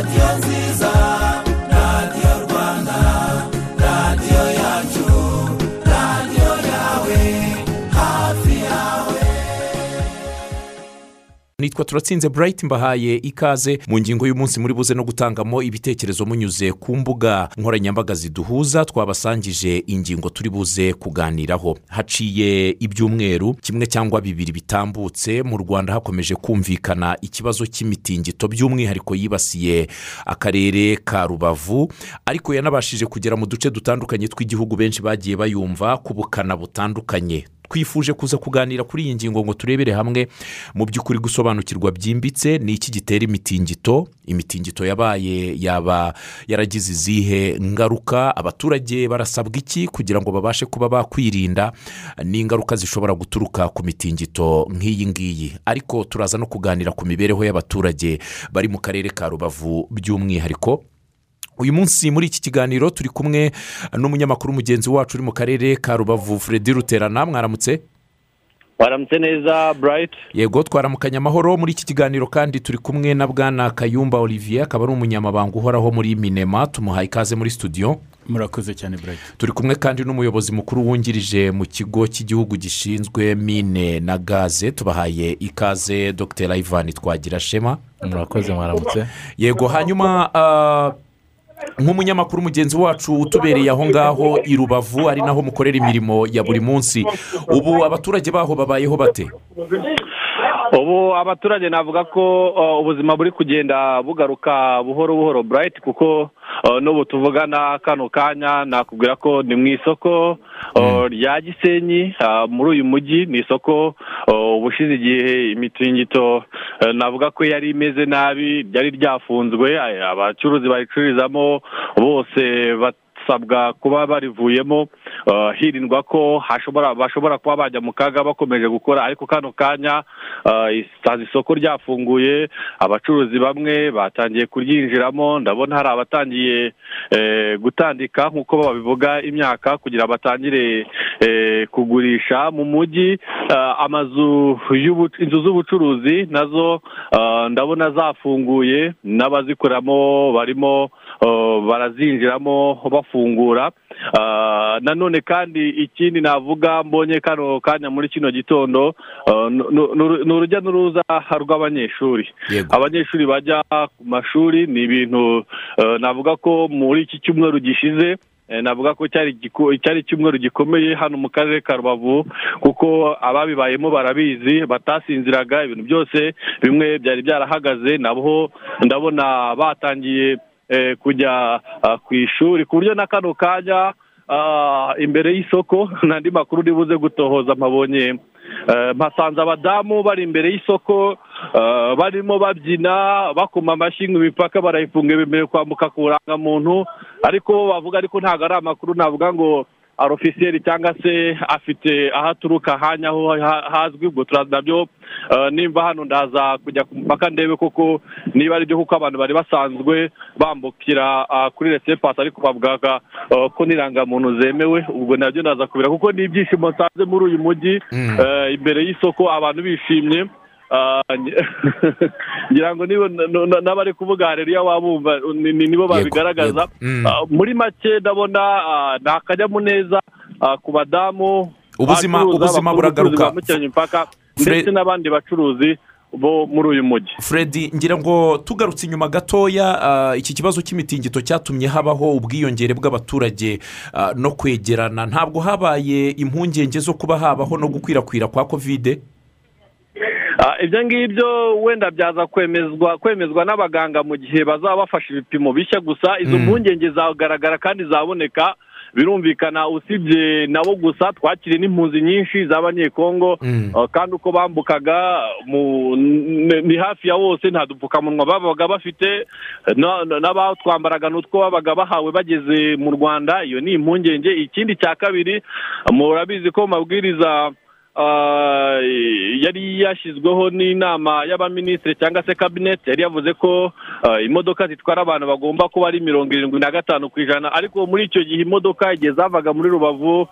radiyo nziza nitwa turatsinze burayiti mbahaye ikaze. Mu ngingo y'umunsi muri buze no gutangamo ibitekerezo munyuze ku mbuga nkoranyambaga ziduhuza twabasangije ingingo turi buze kuganiraho. Haciye ibyumweru kimwe cyangwa bibiri bitambutse mu rwanda hakomeje kumvikana ikibazo cy'imitingito by'umwihariko yibasiye akarere ka rubavu ariko yanabashije kugera mu duce dutandukanye tw'igihugu benshi bagiye bayumva ku bukana butandukanye. Twifuje kuza kuganira kuri iyi ngingo ngo turebere hamwe. Mu by'ukuri gusobanukirwa byimbitse ni iki gitera imitingito? Imitingito yabaye yaba yaragize izihe ngaruka? Abaturage barasabwa iki kugira ngo babashe kuba bakwirinda? N'ingaruka zishobora guturuka ku mitingito nk'iyi ngiyi? Ariko turaza no kuganira ku mibereho y'abaturage bari mu karere ka rubavu by'umwihariko. Uyu munsi muri iki kiganiro turi kumwe n'umunyamakuru mugenzi wacu uri mu karere ka rubavu Freddy ruterana. Mwaramutse? Waramutse neza burayiti yego twaramukanya amahoro. Muri iki kiganiro kandi turi kumwe na bwana kayumba olivier akaba ari umunyamabanga uhoraho muri minema. Tumuhaye ikaze muri studio. Murakoze cyane burayiti turi kumwe kandi n'umuyobozi mukuru wungirije mu kigo cy'igihugu gishinzwe mine na gaze. Tubahaye ikaze dr. Ivan twagira shema murakoze mwaramutse. Yego hanyuma ah, nk'umunyamakuru mugenzi wacu utubereye aho ngaho i rubavu ari naho mukorera imirimo ya buri munsi. Ubu abaturage baho babayeho bate? Ubu abaturage navuga ko uh, ubuzima buri kugenda bugaruka buhoro buhoro burayiti kuko uh, n'ubu tuvugana kano kanya nakubwira ko ni mu isoko uh, rya gisenyi muri uyu mujyi ni isoko ubushize igihe imitingito navuga ko yari imeze nabi ryari ryafunzwe abacuruzi baricururizamo bose basabwa kuba barivuyemo uh, hirindwa ko hashobora bashobora kuba bajya mu kaga bakomeje gukora ariko kano kanya uh, isoko ryafunguye abacuruzi bamwe batangiye kuryinjiramo ndabona hari abatangiye eh, gutandika nk'uko babivuga imyaka kugira batangire eh, kugurisha mu mujyi. Uh, amazu inzu z'ubucuruzi na zo ndabona zafunguye n'abazikoramo barimo barazinjiramo bafungura. Uh, nanone kandi ikindi navuga mbonye kano kanya muri kino gitondo nu- ni urujya n'uruza rw'abanyeshuri. Abanyeshuri bajya ku mashuri ni ibintu uh, navuga ko muri iki cyumweru gishize eh, navuga ko cyari icyumweru gikomeye hano mu karere ka rubavu kuko ababibayemo barabizi batasinziraga ibintu byose bimwe byari byarahagaze nabo ndabona batangiye eh, kujya ah, ku ishuri ku buryo na kano kanya ah, imbere y'isoko n'andi makuru buze gutohoza mpabonye eh, mpasanze abadamu bari imbere y'isoko eh, barimo babyina bakoma amashyi ngo imipaka barayifunga bemerewe kwambuka ku burangamuntu ariko bavuga ariko ntabwo ari amakuru navuga ngo arofisiyeri cyangwa se afite aho aturuka hanya aho ha- hazwi ubwo turaza na byo eh, nimba hano ndaza kujya ku mupaka ndebe koko niba ari byo kuko abantu bari basanzwe bambukira ah, kuri resepasi ariko bavugaga eh, ko n'irangamuntu zemewe ubwo na byo ndaza kubira kuko ni ibyishimo nsanze muri uyu mujyi Mm. eh, imbere y'isoko abantu bishimye ngira ngo n'abari kuvuga hareruya wabumva ni- ni- nibo babigaragaza. Mm. Ah, muri make ndabona ah, ni akanyamuneza ah, ku badamu Ubuzima- ubuzima buragaruka. Fred- ndetse n'abandi bacuruzi bo muri uyu mujyi Freddy ngira ngo tugarutse inyuma gatoya ah, iki kibazo cy'imitingito cyatumye habaho ubwiyongere bw'abaturage ah, no kwegerana ntabwo habaye impungenge zo kuba habaho no gukwirakwira kwa kovide Ah, ibyo ngibyo wenda byaza kwemezwa kwemezwa n'abaganga mu gihe bazaba bafashe ibipimo bishya gusa izo Mm. mpungenge zagaragara kandi zaboneka birumvikana usibye nabo gusa twakiriye n'impunzi nyinshi z'abanyekongo Mm. Uh, kandi uko bambukaga ni hafi ya bose nta dupfukamunwa babaga bafite na- na- n'abatwambaraga n'utwo babaga bahawe bageze mu rwanda iyo ni impungenge ikindi cya kabiri murabizi ko mu mabwiriza yari yashyizweho n'inama y'abaminisitiri cyangwa se kabineti yari yavuze ko imodoka zitwara abantu bagomba kuba ari mirongo irindwi na gatanu ku ijana. Ariko muri icyo gihe imodoka igihe zavaga muri rubavu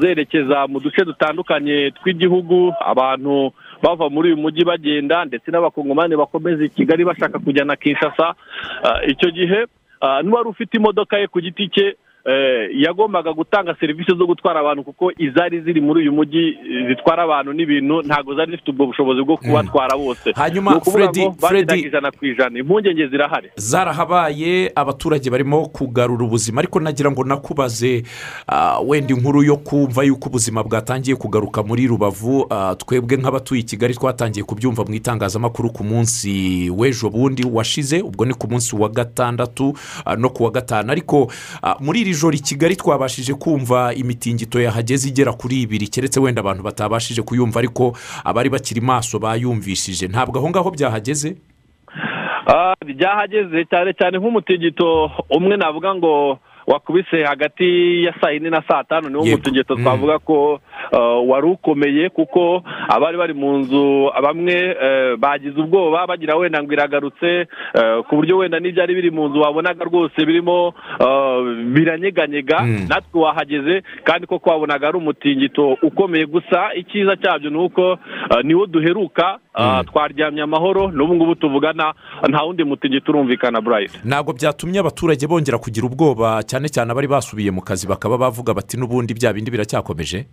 zerekeza mu duce dutandukanye tw'igihugu abantu bava muri uyu mujyi bagenda ndetse n'abakongomani bakomeza i kigali bashaka kujya na kinshasa icyo gihe n'uwari ufite imodoka ye ku giti cye yagombaga gutanga serivisi zo gutwara abantu kuko izari ziri muri uyu mujyi eh, zitwara abantu n'ibintu ntabwo zari zifite ubwo bushobozi bwo kubatwara bose. Hanyuma, bagendaga Freddy- ijana ku ijana. Impungenge zirahari. Zarahabaye abaturage barimo kugarura ubuzima ariko nagira ngo nakubaze ah, wenda inkuru yo kumva yuko ubuzima bwatangiye kugaruka muri rubavu ah, twebwe nk'abatuye i kigali twatangiye kubyumva mu itangazamakuru ku munsi w'ejo bundi washize ubwo ni ku munsi wa gatandatu ah, no ku wa gatanu. Ariko muri iri joro i kigali twabashije kumva imitingito yahageze igera kuri ibiri. Keretse wenda abantu batabashije kuyumva ariko abari bakiri maso bayumvishije. Ntabwo aho ngaho byahageze? Ah, byahageze cyane cyane nk'umutingito umwe navuga ngo wakubise hagati ya saa yine na saa tanu niwo mutingito Mm. twavuga ko ah, wari ukomeye kuko abari bari mu nzu bamwe eh, bagize ubwoba bagira wenda ngo iragarutse ku buryo wenda n'ibyari biri mu nzu wabonaga rwose birimo biranyeganyega Mm. natwe wahageze kandi koko wabonaga ari umutingito ukomeye gusa icyiza cyabyo ni uko niwo duheruka. Twaryamye amahoro n'ubu ngubu tuvugana nta wundi mutingito urumvikana burayiti ntabwo byatumye abaturage bongera kugira ubwoba cyane cyane abari basubiye mu kazi bakaba bavuga bati n'ubundi bya bindi biracyakomeje?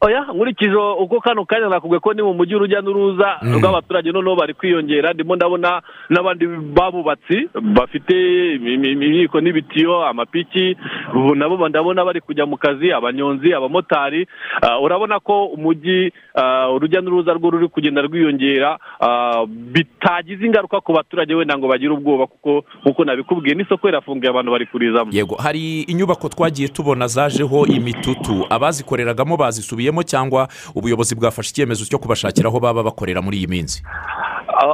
Oya nkurikije uko kano kanya nakubwiye ko ni mu mujyi urujya n'uruza Mm. rw'abaturage noneho bari kwiyongera ndimo ndabona n'abandi babubatsi bafite imyiko n'ibitiyo amapiki ubu nabo ndabona bari kujya mu kazi abanyonzi abamotari Ah, urabona ko umujyi ah, urujya n'uruza rwo ruri kugenda rwiyongera ah, bitagize ingaruka ku baturage wenda ngo bagire ubwoba kuko nk'uko nabikubwiye n'isoko rirafunguye abantu bari kurizamo yego hari inyubako twagiye tubona zajeho imitutu abazikoreragamo bazisubiyemo cyangwa ubuyobozi bwafashe icyemezo cyo kubashakira aho baba bakorera muri iyi minsi?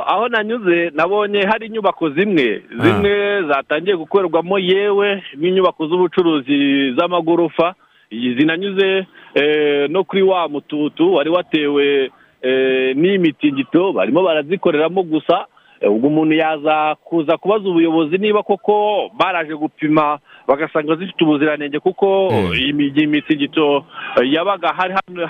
Aho nanyuze nabonye hari inyubako zimwe. Zimwe zatangiye gukorerwamo yewe n'inyubako z'ubucuruzi z'amagorofa. Zinanyuze eh, no kuri wa mututu wari watewe eh, n'imitingito barimo barazikoreramo gusa. Eh, ubwo umuntu yaza kuza kubaza ubuyobozi niba koko baraje gupima bagasanga zifite ubuziranenge kuko Mm. iyi mitingito eh, yabaga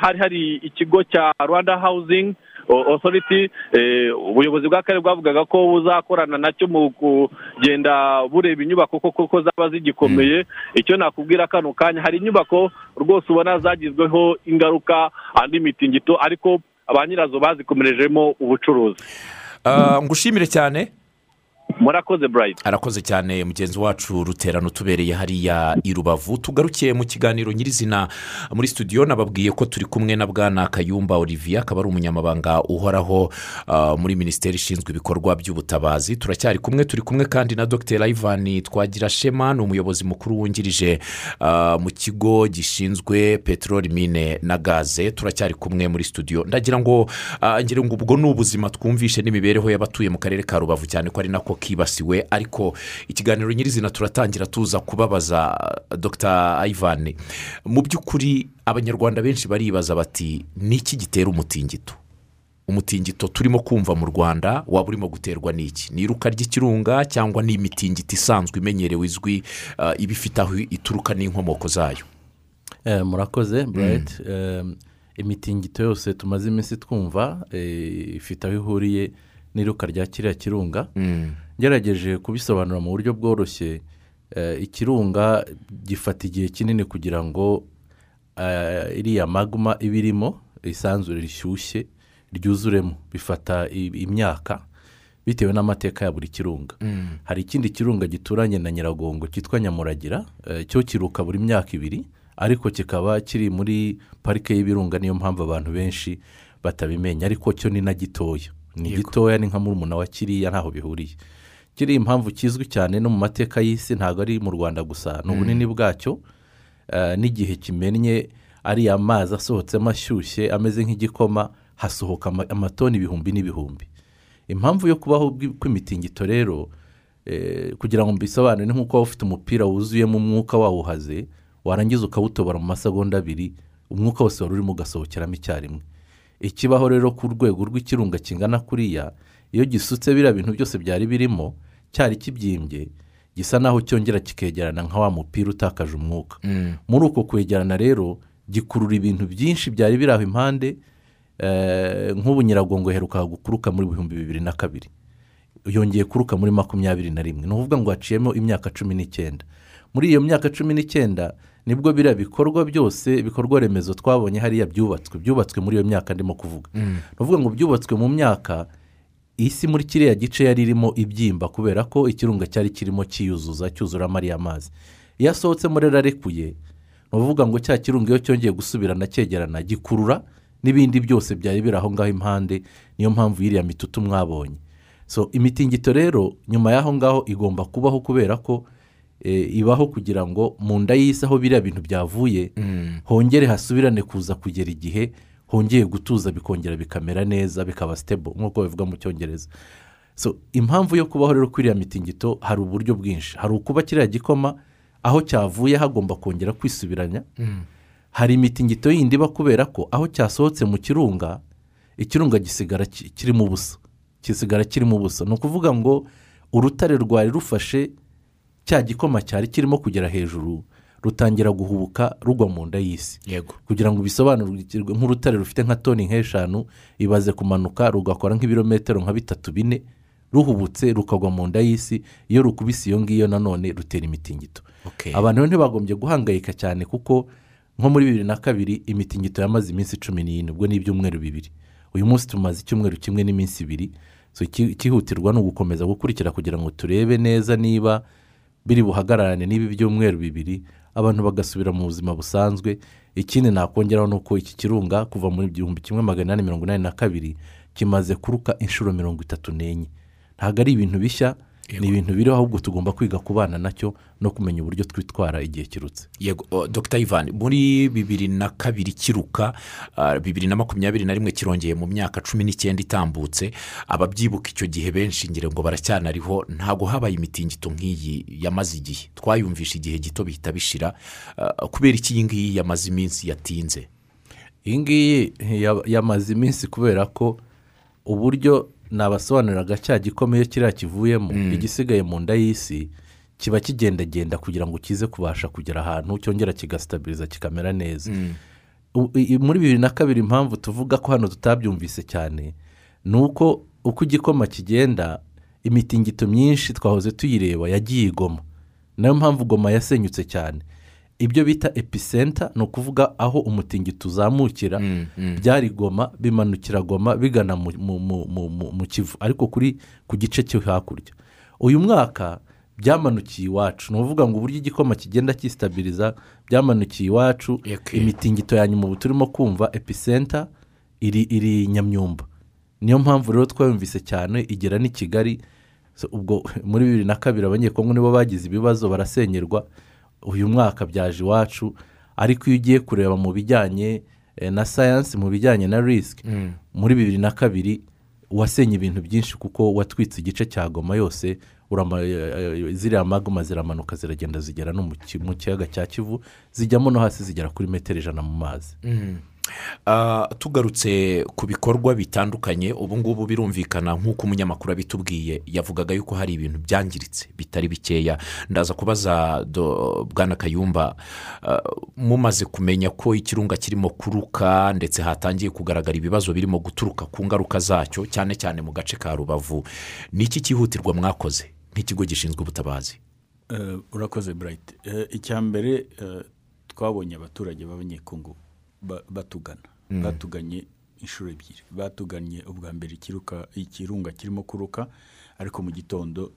hari hari ikigo cya rwanda housing O- authority eh, ubuyobozi bw'akarere bwavugaga ko buzakorana na cyo mu kugenda bureba inyubako koko ko zaba zigikomeye. Icyo nakubwira kano kanya hari inyubako rwose ubona zagizweho ingaruka andi mitingito ariko ba nyirazo bazikomerejemo ubucuruzi. Ah, ngushimire cyane. Murakoze burayiti arakoze cyane mugenzi wacu ruterano utubereye hariya i rubavu. Tugarukiye mu kiganiro nyirizina muri studio nababwiye ko turi kumwe na bwana kayumba olivier akaba ari umunyamabanga uhoraho ah, muri minisiteri ishinzwe ibikorwa by'ubutabazi. Turacyari kumwe turi kumwe kandi na dr. Ivan twagira shema ni umuyobozi mukuru wungirije ah, mu kigo gishinzwe peteroli mine na gaze. Turacyari kumwe muri studio. Ndagira ngo ah, ngira ngo ubwo ni ubuzima twumvishe n'imibereho y'abatuye mu karere ka rubavu cyane ko ari nako kibasiwe ariko ikiganiro nyirizina turatangira tuza kubabaza dr. Ivan. Mu by'ukuri abanyarwanda benshi baribaza bati ni iki gitera umutingito? Umutingito turimo kumva mu rwanda waba urimo guterwa n'iki? Ni iruka ry'ikirunga cyangwa ni imitingito isanzwe imenyerewe izwi ah, iba ifite aho ituruka n'inkomoko zayo? Eh, murakoze burayiti imitingito yose tumaze iminsi twumva eh, ifite aho ihuriye. N'iruka rya kiriya kirunga. Ngerageje kubisobanura mu buryo bworoshye eh, ikirunga gifata igihe kinini kugira ngo eh, iriya maguma iba irimo isanzure rishyushye ryuzuremo. Bifata imyaka bitewe n'amateka ya buri kirunga. Hari ikindi kirunga gituranye na nyiragongo cyitwa nyamuragira eh, cyo kiruka buri myaka ibiri ariko kikaba kiri muri parike y'ibirunga niyo mpamvu abantu benshi batabimenya ariko cyo ni na gitoya. Ni gitoya ni nka murumuna wa kiriya ntaho bihuriye. Kiri impamvu kizwi cyane no mu mateka y'isi ntabwo ari mu rwanda gusa ni ubunini bwacyo eh, n'igihe kimennye ariya mazi asohotsemo ashyushye ameze nk'igikoma hasohoka ama- amatoni ibihumbi n'ibihumbi. Impamvu yo kubaho kw'imitingito rero eh, kugira ngo mbisobanure ni nk'uko waba ufite umupira wuzuyemo umwuka wawuhaze warangiza ukawutobora mu masegonda abiri umwuka wose wari urimo ugasohokeramo icyarimwe. Ikibaho rero ku rwego rw'ikirunga kingana kuriya iyo gisutse biriya bintu byose byari birimo cyari kibyimbye gisa naho cyongera kikegerana nka wa mupira utakaje umwuka. Muri uko kwegerana rero gikurura ibintu byinshi byari biri aho impande eh, nk'ubu nyiragongo iheruka gukuruka muri bihumbi bibiri na kabiri. Yongeye kuruka muri makumyabiri na rimwe. Ni ukuvuga ngo haciyemo imyaka cumi n'icyenda muri iyo myaka cumi n'icyenda ni bwo biriya bikorwa byose ibikorwa remezo twabonye hariya byubatswe byubatswe muri iyo myaka ndimo kuvuga. Ni ukuvuga ngo byubatswe mu myaka isi muri kiriya gice yari irimo ibyimba kubera ko ikirunga cyari kirimo cyiyuzuza cyuzuramo ariya mazi iyo asohotsemo rero arekuye ni ukuvuga ngo cya kirunga iyo cyongeye gusubirana cyegerana gikurura n'ibindi byose byari biri aho ngaho impande niyo mpamvu y'iriya mitutu mwabonye. So imitingito rero nyuma y'aho ngaho igomba kubaho kubera ko ibaho kugira ngo mu nda y'isi aho biriya bintu byavuye hongere hasubirane kuza kugera igihe hongeye gutuza bikongera bikamera neza bikaba sitebo nk'uko bivuga mu cyongereza. So impamvu yo kubaho rero kuri iriya mitingito hari uburyo bwinshi. Hari ukuba kiriya gikoma aho cyavuye hagomba kongera kwisubiranya. Hari imitingito yindi iba kubera ko aho cyasohotse mu kirunga ikirunga gisigara ki- kirimo ubusa gisigara kirimo ubusa ni ukuvuga ngo urutare rwari rufashe cya gikoma cyari kirimo kugera hejuru rutangira guhubuka rugwa mu nda y'isi. Kugira ngo bisobanurwe nk'urutare rufite nka toni nk'eshanu ibaze kumanuka rugakora nk'ibirometero nka bitatu bine ruhubutse rukagwa mu nda y'isi. Iyo rukubise iyo ngiyo nanone rutera imitingito. Abantu ntibagombye guhangayika cyane kuko nko muri bibiri na kabiri imitingito yamaze iminsi cumi n'ine ubwo ni ibyumweru bibiri. Uyu munsi tumaze icyumweru kimwe n'iminsi ibiri ikihutirwa ni ugukomeza gukurikira kugira ngo turebe neza niba biri buhagararane n'ibi byumweru bibiri abantu bagasubira mu buzima busanzwe. Ikindi nakongeraho ni uko iki kirunga kuva muri igihumbi kimwe magana inani mirongo inani na kabiri kimaze kuruka inshuro mirongo itatu n'enye. Ntabwo ari ibintu bishya ni ibintu biriho ahubwo tugomba kwiga kubana na cyo no kumenya uburyo twitwara igihe kirutse. Yego dr. Ivan muri bibiri na kabiri kiruka ah, bibiri na makumyabiri na rimwe kirongeye mu myaka cumi n'icyenda itambutse ababyibuka icyo gihe benshi ngira ngo baracyanariho ntabwo habaye imitingito nk'iyi yamaze igihe. Twayumvisha igihe gito bihita bishira ah, kubera iki iyi ngiyi yamaze iminsi yatinze? Iyi ngiyi ya- yamaze iminsi kubera ko uburyo nabasobanuriraga cya gikomeye kiriya kivuyemo. Igisigaye mu nda y'isi kiba kigendagenda kugira ngo kize kubasha kugera ahantu cyongera kigastabiriza kikamera neza. I- muri bibiri na kabiri impamvu tuvuga ko hano tutabyumvise cyane ni uko uko igikoma kigenda imitingito myinshi twahoze tuyireba yagiye igoma. Nayo mpamvu goma yasenyutse cyane. Ibyo bita episenta ni ukuvuga aho umutingito uzamukira byari goma bimanukira goma bigana mu, mu, mu, mu, mu, mu kivu ariko kuri ku gice cyo hakurya. Uyu mwaka byamanukiye iwacu ni ukuvuga ngo uburyo igikoma kigenda cyisitabiriza byamanukiye iwacu imitingito ya nyuma ubu turimo kumva episenta iri iri nyamyumba. Niyo mpamvu rero twayumvise cyane igera n'i kigali. Ubwo muri bibiri na kabiri abanyekongo nibo bagize ibibazo barasenyerwa. Uyu mwaka byaje iwacu ariko iyo ugiye kureba mu bijyanye eh, na sayansi mu bijyanye na risiki muri bibiri na kabiri wasenye ibintu byinshi kuko watwitse igice cya goma yose eh, eh, ziriya maguma ziramanuka ziragenda zigera no mu ki- mu kiyaga cya kivu zijyamo no hasi zigera kuri metero ijana mu mazi. Ah, tugarutse ku bikorwa bitandukanye ubu ngubu birumvikana nk'uko umunyamakuru abitubwiye yavugaga yuko hari ibintu byangiritse bitari bikeya. Ndaza kubaza bwana kayumba ah, mumaze kumenya ko ikirunga kirimo kuruka ndetse hatangiye kugaragara ibibazo birimo guturuka ku ngaruka zacyo cyane cyane mu gace ka rubavu. Ni iki cyihutirwa mwakoze? Nk'ikigo gishinzwe ubutabazi. Eh, urakoze burayiti Eh, icya mbere eh, twabonye abaturage b'abanyekongo ba- batugana. Batuganye inshuro ebyiri. Batuganye ubwa mbere ikiruka ikirunga kirimo kuruka ariko mu gitondo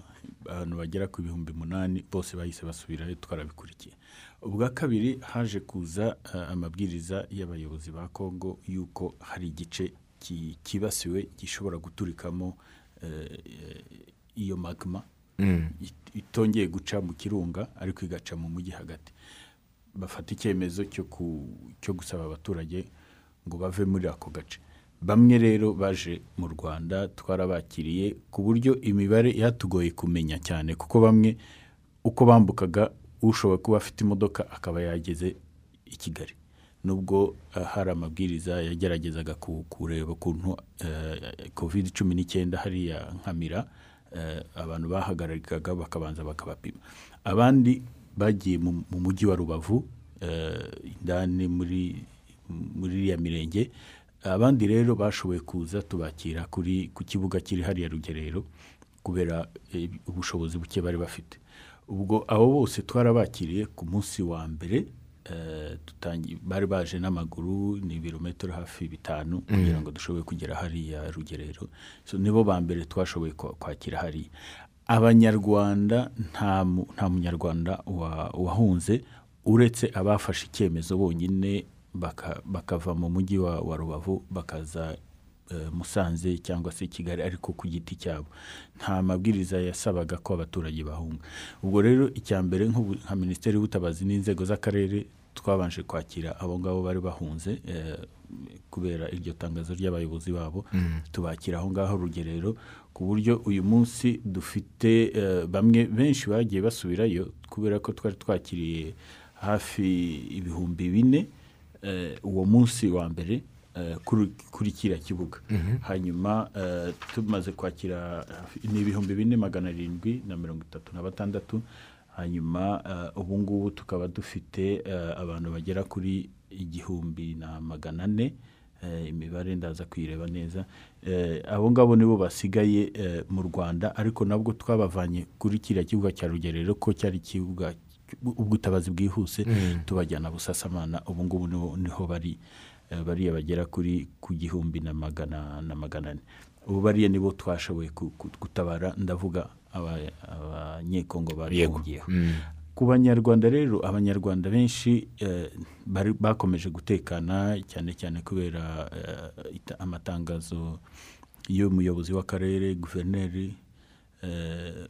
abantu bagera ku bihumbi umunani bose bahise basubirayo twarabikurikiye. Ubwa kabiri haje kuza eh, amabwiriza y'abayobozi ba kongo y'uko hari igice kibasiwe gishobora guturikamo eh, iyo magma. It- itongeye guca mu kirunga ariko igaca mu mujyi hagati. Bafata icyemezo cyo gusaba abaturage ngo bave muri ako gace. Bamwe rero baje mu rwanda twarabakiriye ku buryo imibare yatugoye kumenya cyane kuko bamwe uko bambukaga ushobora kuba afite imodoka akaba yageze i kigali. Nubwo eh, hari amabwiriza yageragezaga ku- kureba ukuntu kovide cumi n'icyenda hariya nkamira eh, abantu bahagarikaga bakabanza bakabapima. Abandi bagiye mu mu mujyi wa rubavu eh, indani muri muri iriya mirenge. Abandi rero bashoboye kuza tubakira kuri ku kibuga kiri hariya rugerero kubera eh, ubushobozi buke bari bafite. Ubwo abo bose twarabakiriye ku munsi wa mbere eh, bari baje n'amaguru ni ibirometero hafi bitanu kugira ngo dushobore kugera hariya rugerero. Nibo ba mbere twashoboye kwa- kwakira hariya. Abanyarwanda nta mu- nta munyarwanda wa- wahunze uretse abafashe icyemezo bonyine baka- bakava mu mujyi wa, rubavu bakaza eh, musanze cyangwa se kigali ariko ku giti cyabo. Nta mabwiriza yasabaga ko abaturage bahunga. Ubwo rero icya mbere nka minisiteri y'ubutabazi n'inzego z'akarere twabanje kwakira abo ngabo bari bahunze eh, kubera iryo tangazo ry'abayobozi babo. Tubakira aho ngaho rugerero ku buryo uyu munsi dufite eh, bamwe benshi bagiye basubirayo kubera ko twari twakiriye hafi ibihumbi bine eh, uwo munsi wa mbere eh, kuri kiriya kibuga. Hanyuma eh, tumaze kwakira ni ibihumbi bine magana arindwi na mirongo itatu na batandatu. Hanyuma ubu ngubu tukaba dufite abantu bagera kuri igihumbi na magana ane. Imibare ndaza kuyireba neza. Eh, abo ngabo nibo basigaye eh, mu rwanda ariko nabwo twabavanye kuri kiriya kibuga cya rugerero ko cyari ikibuga ubutabazi bwihuse tubajyana busasamana ubu ngubu niho- bari eh, bariya bagera kuri ku gihumbi na magana na magana ane. Ubu bariya nibo twashoboye gutabara. Ndavuga aba- abanyekongo bahungiyeho ku banyarwanda rero abanyarwanda benshi eh, bakomeje gutekana cyane cyane kubera eh, amatangazo y'umuyobozi w'akarere guverineri eh,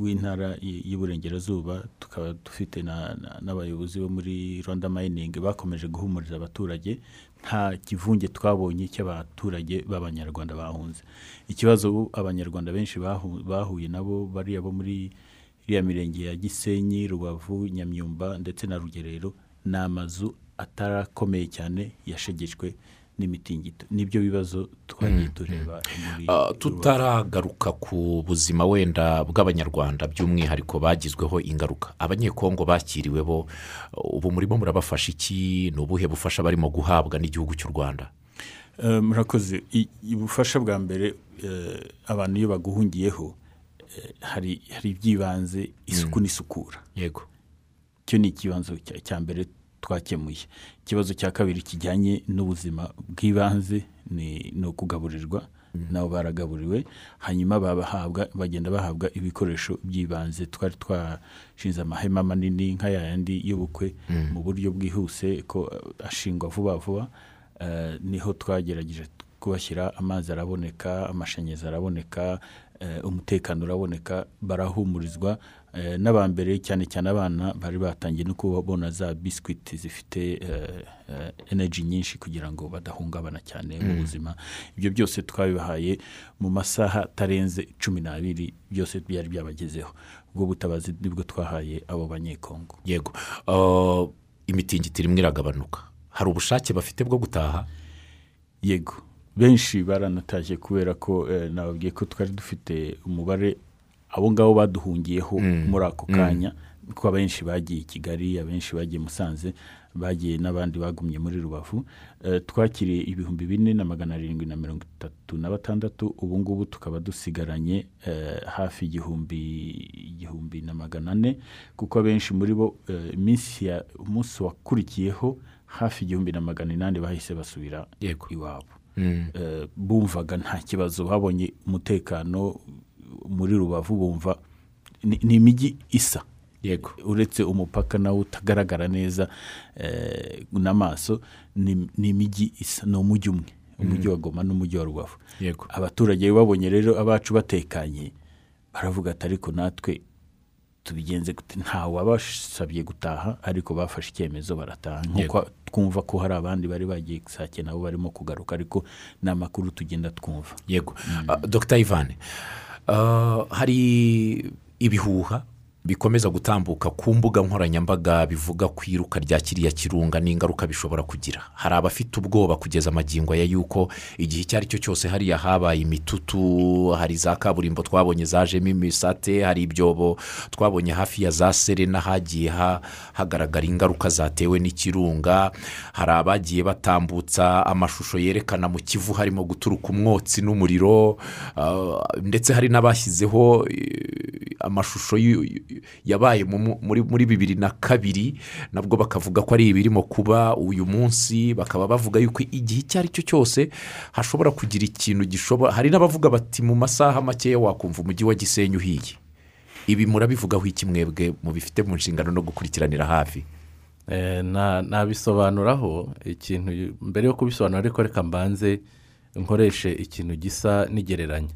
w'intara y'iburengerazuba. Tukaba dufite na- na- n'abayobozi bo muri rwanda mayiningi bakomeje guhumuriza abaturage. Nta kivunge twabonye cy'abaturage b'abanyarwanda bahunze. Ikibazo abanyarwanda benshi bahu- bahuye nabo bariya bo muri iriya mirenge ya gisenyi rubavu nyamyumba ndetse na rugerero ni amazu atarakomeye cyane yashegeshwe n'imitingito. Nibyo bibazo twagiye tureba muri Ah, tutaragaruka ku buzima wenda bw'abanyarwanda by'umwihariko bagizweho ingaruka. Abanyekongo bakiriwe bo ubu murimo murabafasha iki? Ni ubuhe bufasha barimo guhabwa n'igihugu cy'u rwanda? Eh, murakoze. Ubufasha bwa mbere eh, abantu iyo baguhungiyeho eh, hari hari iby'ibanze isuku n'isukura. Yego. Icyo ni ikibazo cya- mbere twakemuye. Ikibazo cya kabiri kijyanye n'ubuzima bw'ibanze ni ukugaburirwa nabo baragaburiwe. Hanyuma babahabwa bagenda bahabwa ibikoresho by'ibanze. Twari twashinze amahema manini nka yayandi y'ubukwe mu buryo bwihuse ko eh, ashingwa vuba vuba. Eh, ni ho twagerageje kubashyira amazi araboneka amashanyarazi araboneka umutekano uraboneka barahumurizwa eh, n'abambere cyane cyane abana bari batangiye no kubona za biscuit zifite eh, eh, energy nyinshi kugira ngo badahungabana cyane mu buzima. Ibyo byose twabibahaye mu masaha atarenze cumi n'abiri byose byari byabagezeho. Ubwo butabazi ni bwo twahaye abo banyekongo. Yego. Ah, imitingito irimo iragabanuka. Hari ubushake bafite bwo gutaha? Yego. Benshi baranatashye kubera ko eh, nababwiye ko twari dufite umubare abo ngabo baduhungiyeho muri ako kanya ko abenshi bagiye i kigali abenshi bagiye musanze bagiye n'abandi bagumye muri rubavu. Eh, twakiriye ibihumbi bine na magana arindwi na mirongo itatu na batandatu ubu ngubu tukaba dusigaranye eh, hafi igihumbi igihumbi na magana ane kuko abenshi muri bo umunsi wakurikiyeho hafi igihumbi na magana inani bahise basubira iwabo. Mm. Bumvaga nta kibazo. Babonye umutekano muri rubavu bumva ni imijyi isa. Yego. Uretse umupaka nawo utagaragara neza eh, n'amaso ni ni imijyi isa ni umujyi umwe. Umujyi wa goma n'umujyi wa rubavu. Yego. Abaturage babonye rero abacu batekanye baravuga ati ariko natwe tubigenze gute nta wabasabye gutaha ariko bafashe icyemezo barataha. Nk'uko twumva ko hari abandi bari bagiye sake nabo barimo kugaruka ariko ni amakuru tugenda twumva. Yego. Ah, dr. Ivan ah, hari ibihuha? Bikomeza gutambuka ku mbuga nkoranyambaga bivuga ku iruka rya kiriya kirunga n'ingaruka bishobora kugira. Hari abafite ubwoba kugeza amagingo ya yuko igihe icyo ari cyo cyose hariya habaye imitutu hari za kaburimbo twabonye zajemo imisate hari ibyobo twabonye hafi ya za serena hagiye ha- hagaragara ingaruka zatewe n'ikirunga. Hari abagiye batambutsa amashusho yerekana mu kivu harimo guturuka umwotsi n'umuriro ah, ndetse hari n'abashyizeho eh, amashusho yabaye mu- mu- muri bibiri na kabiri nabwo bakavuga ko ari ibirimo kuba uyu munsi bakaba bavuga yuko igihe icyo ari cyo cyose hashobora kugira ikintu gishobora hari n'abavuga bati mu masaha makeya wakumva umujyi wa gisenyi uhiye. Ibi murabivugaho iki mwebwe mubifite mu nshingano no gukurikiranira hafi? Eh, na- nabisobanuraho ikintu mbere yo kubisobanura ariko reka mbanze nkoreshe ikintu gisa n'igereranya.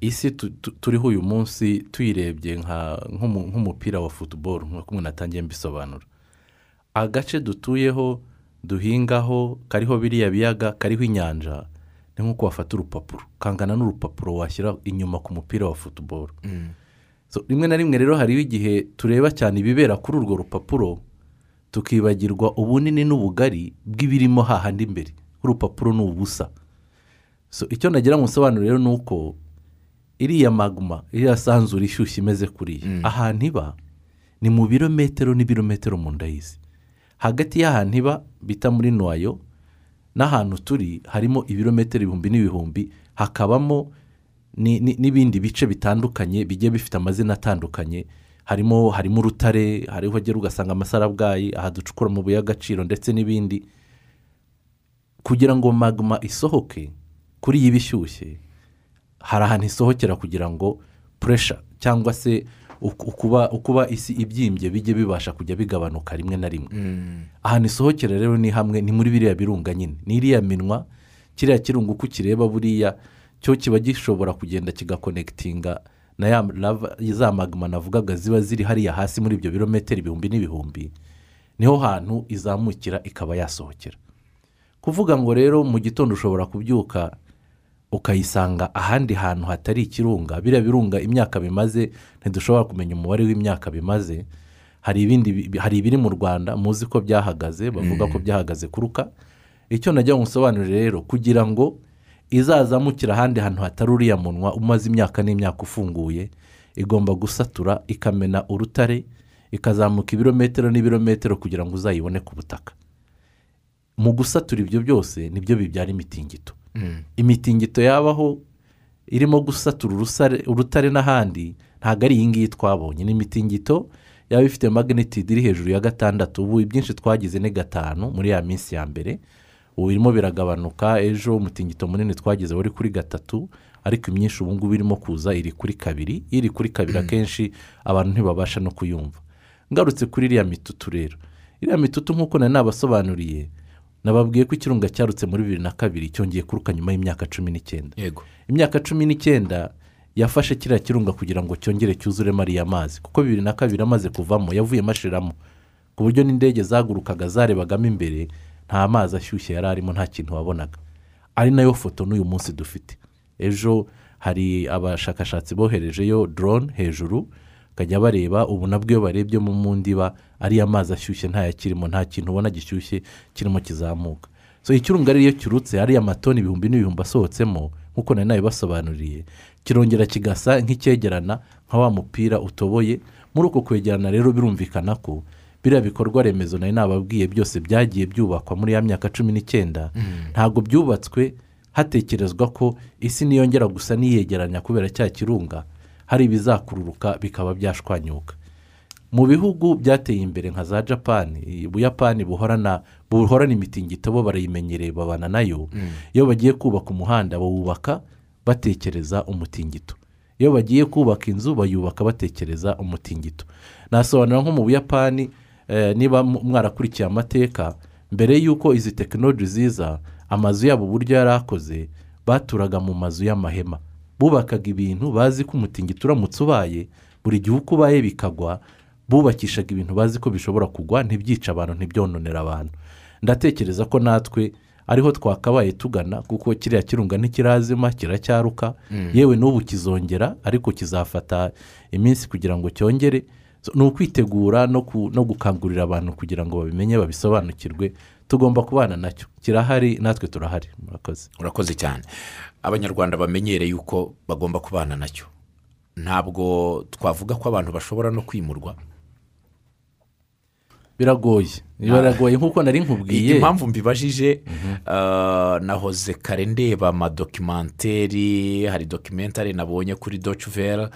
Isi tu- tu- turiho uyu munsi tuyirebye nk'umupira wa futuboro nk'uko umuntu atangiye mbisobanura agace dutuyeho duhingaho kariho biriya biyaga kariho inyanja ni nk'uko wafata urupapuro. Kangana n'urupapuro washyira inyuma ku mupira wa futuboro So, rimwe na rimwe rero hariho igihe tureba cyane ibibera kuri urwo rupapuro tukibagirwa ubunini n'ubugari bw'ibirimo hahandi imbere urupapuro ni ubusa. Icyo nagira ngo nsobanure rero ni uko iriya maguma iriya sanzure ishyushye imeze kuriya. Ahantu iba ni mu birometero n'ibirometero mu nda y'isi. Hagati y'ahantu iba bita muri nuwayo n'ahantu turi harimo ibirometero ibihumbi n'ibihumbi hakabamo ni- ni- n'ibindi bice bitandukanye bigiye bifite amazina atandukanye. Harimo harimo urutare hariho ugera ugasanga amasarabwayi aha ducukura amabuye y'agaciro ndetse n'ibindi. Kugira ngo magma isohoke kuri iyi bishyushye hari ahantu isohokera kugira ngo puresha cyangwa se uku- ukuba ukuba isi ibyimbye bijye bibasha kujya bigabanuka rimwe na rimwe. Ahantu isohokera rero ni hamwe ni muri biriya birunga nyine. Ni iriya minwa kiriya kirunga uko ukireba buriya cyo kiba gishobora kugenda kigakonekitinga na ya lava za magma navugaga ziba ziri hariya hasi muri ibyo birometero ibihumbi n'ibihumbi ni ho hantu izamukira ikaba yasohokera. Kuvuga ngo rero mu gitondo ushobora kubyuka ukayisanga ahandi hantu hatari ikirunga. Biriya birunga imyaka bimaze ntidushobora kumenya umubare w'imyaka bimaze. Hari ibindi bi- hari ibiri mu rwanda muzi ko byahagaze bavuga ko byahagaze kuruka. Icyo najya ngo nsobanurire rero kugira ngo izazamukira ahandi hantu hatari uriya munwa umaze imyaka n'imyaka ufunguye igomba gusatura ikamena urutare ikazamuka ibirometero n'ibirometero kugira ngo uzayibone ku butaka. Mu gusatura ibyo byose ni byo bibyara imitingito. Imitingito yabaho irimo gusatura urutare n'ahandi ntabwo ari iyi ngiyi twabonye. Ni imitingito yaba ifite magnitude iri hejuru ya gatandatu ubu ibyinshi twagize ni gatanu muri ya minsi ya mbere. Ubu irimo biragabanuka ejo umutingito munini twagize wari kuri gatatu ariko imyinshi ubu ngubu irimo kuza iri kuri kabiri. Iri kuri kabiri akenshi abantu ntibabasha no kuyumva. Ngarutse kuri iriya mitutu rero. Iriya mitutu nk'uko nari nabasobanuriye nababwiye ko ikirunga cyarutse muri bibiri na kabiri cyongeye kuruka nyuma y'imyaka cumi n'icyenda. Imyaka cumi n'icyenda yafashe kiriya kirunga kugira ngo cyongere cyuzuremo ariya mazi kuko bibiri na kabiri amaze kuvamo yavuyemo ashiramo ku buryo n'indege zagurukaga zarebagamo imbere nta mazi ashyushye yari arimo nta kintu wabonaga. Ari na yo foto n'uyu munsi dufite. Ejo hari abashakashatsi boherejeyo dorone hejuru bakajya bareba ubu nabwo iyo barebye mu ndiba ariya mazi ashyushye ntayakirimo nta kintu ubona gishyushye kirimo kizamuka. So ikirunga rero iyo kirutse ariya matoni ibihumbi n'ibihumbi asohotsemo nk'uko nari nabibasobanuriye kirongera kigasa nk'icyegerana nka wa mupira utoboye muri uko kwegerana rero birumvikana ko biriya bikorwa remezo nari nababwiye byose byagiye byubakwa muri ya myaka cumi n'icyenda. Ntabwo byubatswe hatekerezwa ko isi niyongera gusa niyegeranya kubera cya kirunga. Hari ibizakururuka bikaba byashwanyuka. Mu bihugu byateye imbere nka za japani ubuyapani buhorana buhorana imitingito bo barayimenyereye babana na yo. Iyo bagiye kubaka umuhanda bawubaka batekereza umutingito. Iyo bagiye kubaka inzu bayubaka batekereza umutingito. Nasobanura nko mu buyapani eh, niba mwarakurikiye amateka mbere y'uko izi tekinoloji ziza amazu yabo uburyo yari akoze baturaga mu mazu y'amahema. Bubakaga ibintu bazi ko umutingito uramutse ubaye buri gihe uko ubaye bikagwa bubakishaga ibintu bazi ko bishobora kugwa ntibyice abantu ntibyononere abantu. Ndatekereza ko natwe ariho twakabaye tugana kuko kiriya kirunga ntikirazima kiracyaruka. Yewe n'ubu kizongera ariko kizafata iminsi kugira ngo cyongere. Ni ukwitegura no gukangurira abantu kugira ngo babimenye babisobanukirwe tugomba kubana na cyo. Kirahari natwe turahari. Murakoze. Urakoze cyane. Abanyarwanda bamenyereye yuko bagomba kubana na cyo. Ntabwo twavuga ko abantu bashobora no kwimurwa. Biragoye. Biragoye nk'uko nari nkubwiye. Impamvu mbibajije ah, nahoze kare ndeba amadokimenteri hari dokimentari nabonye kuri docuvera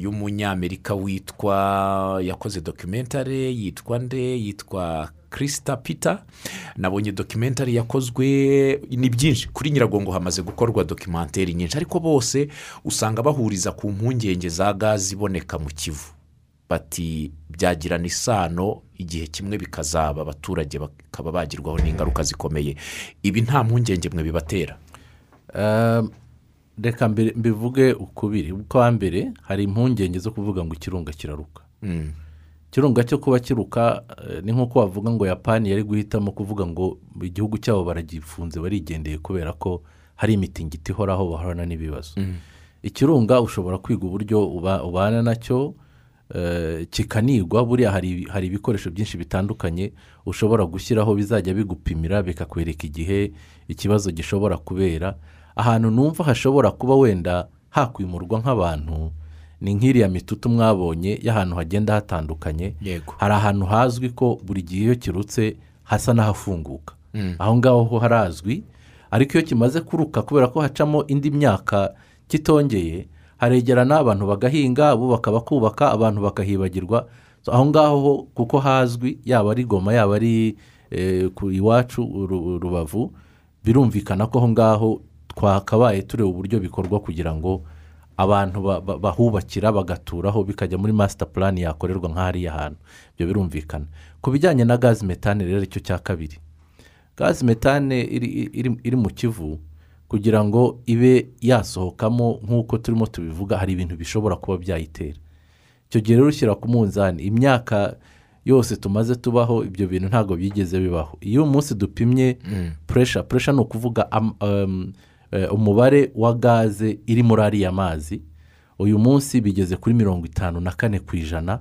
y'umunyamerika witwa yakoze dokimentari yitwa nde? Yitwa kirisita pita nabonye dokimentari yakozwe ni byinshi. Kuri nyiragongo hamaze gukorwa dokimenteri nyinshi. Ariko bose usanga bahuriza ku mpungenge za gazi iboneka mu kivu. Bati byagirana isano igihe kimwe bikazaba abaturage bakaba bagirwaho n'ingaruka zikomeye. Ibi nta mpungenge mwe bibatera? Reka mbivuge ukubiri. Kwa mbere hari impungenge zo kuvuga ngo ikirunga kiraruka. Mm. ikirunga cyo kuba kiruka eh, ni nk'uko wavuga ngo yapani yari guhitamo kuvuga ngo igihugu cyabo baragifunze barigendeye kubera ko hari imitingito ihoraho bahorana n'ibibazo. Ikirunga ushobora kwiga uburyo uba- ubana na cyo kikanigwa buriya hari ibikoresho byinshi bitandukanye ushobora gushyiraho bizajya bigupimira bikakwereka igihe ikibazo gishobora kubera. Ahantu numva hashobora kuba wenda hakwimurwa nk'abantu ni nk'iriya mitutu mwabonye y'ahantu hagenda hatandukanye. Hari ahantu hazwi ko buri gihe iyo kirutse hasa n'ahafunguka. Aho ngaho ho harazwi ariko iyo kimaze kuruka kubera ko hacamo indi myaka kitongeye haregera n'abantu bagahinga abubaka bakubaka abantu bakahibagirwa. Aho ngaho ho kuko hazwi yaba ari goma yaba ari eh, iwacu Ru- rubavu birumvikana ko aho ngaho twakabaye tureba uburyo bikorwa kugira ngo abantu ba- ba- bahubakira bagaturaho bikajya muri masita purani yakorerwa nk'ahariya hantu. Ibyo birumvikana. Ku bijyanye na gazi metane rero icyo cya kabiri. Gazi metane iri mu kivu kugira ngo ibe yasohokamo nk'uko turimo tubivuga hari ibintu bishobora kuba byayitera. Icyo gihe rero ushyira ku munzani imyaka yose tumaze tubaho ibyo bintu ntabwo byigeze bibaho. Iyo umunsi dupimye puresha puresha ni ukuvuga um, eh, umubare wa gaze iri muri ariya mazi. Uyu munsi bigeze kuri mirongo itanu na kane ku ijana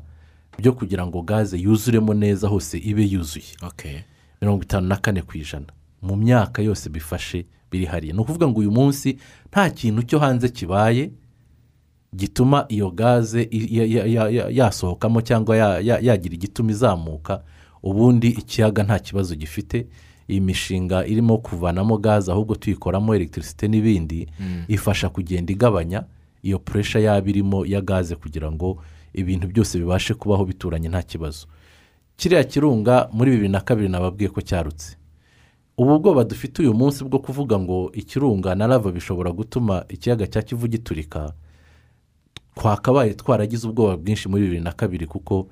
byo kugira ngo gaze yuzuremo neza hose ibe yuzuye. Okay. mirongo itanu na kane ku ijana. Mu myaka yose bifashe biri hariya. Ni ukuvuga ngo uyu munsi nta kintu cyo hanze kibaye gituma iyo gaze yasohokamo cyangwa ya- ya- yagira igituma izamuka ubundi ikiyaga nta kibazo gifite. Iyi mishinga irimo kuvanamo gaze ahubwo tuyikoramo elegitirisite n'ibindi ifasha kugenda igabanya iyo puresha yaba irimo ya gaze kugira ngo ibintu byose bibashe kubaho bituranye nta kibazo. Kiriya kirunga muri bibiri na kabiri nababwiye ko cyarutse. Ubu bwoba dufite uyu munsi bwo kuvuga ngo ikirunga na lava bishobora gutuma ikiyaga cya kivu giturika twakabaye twaragize ubwoba bwinshi muri bibiri na kabiri kuko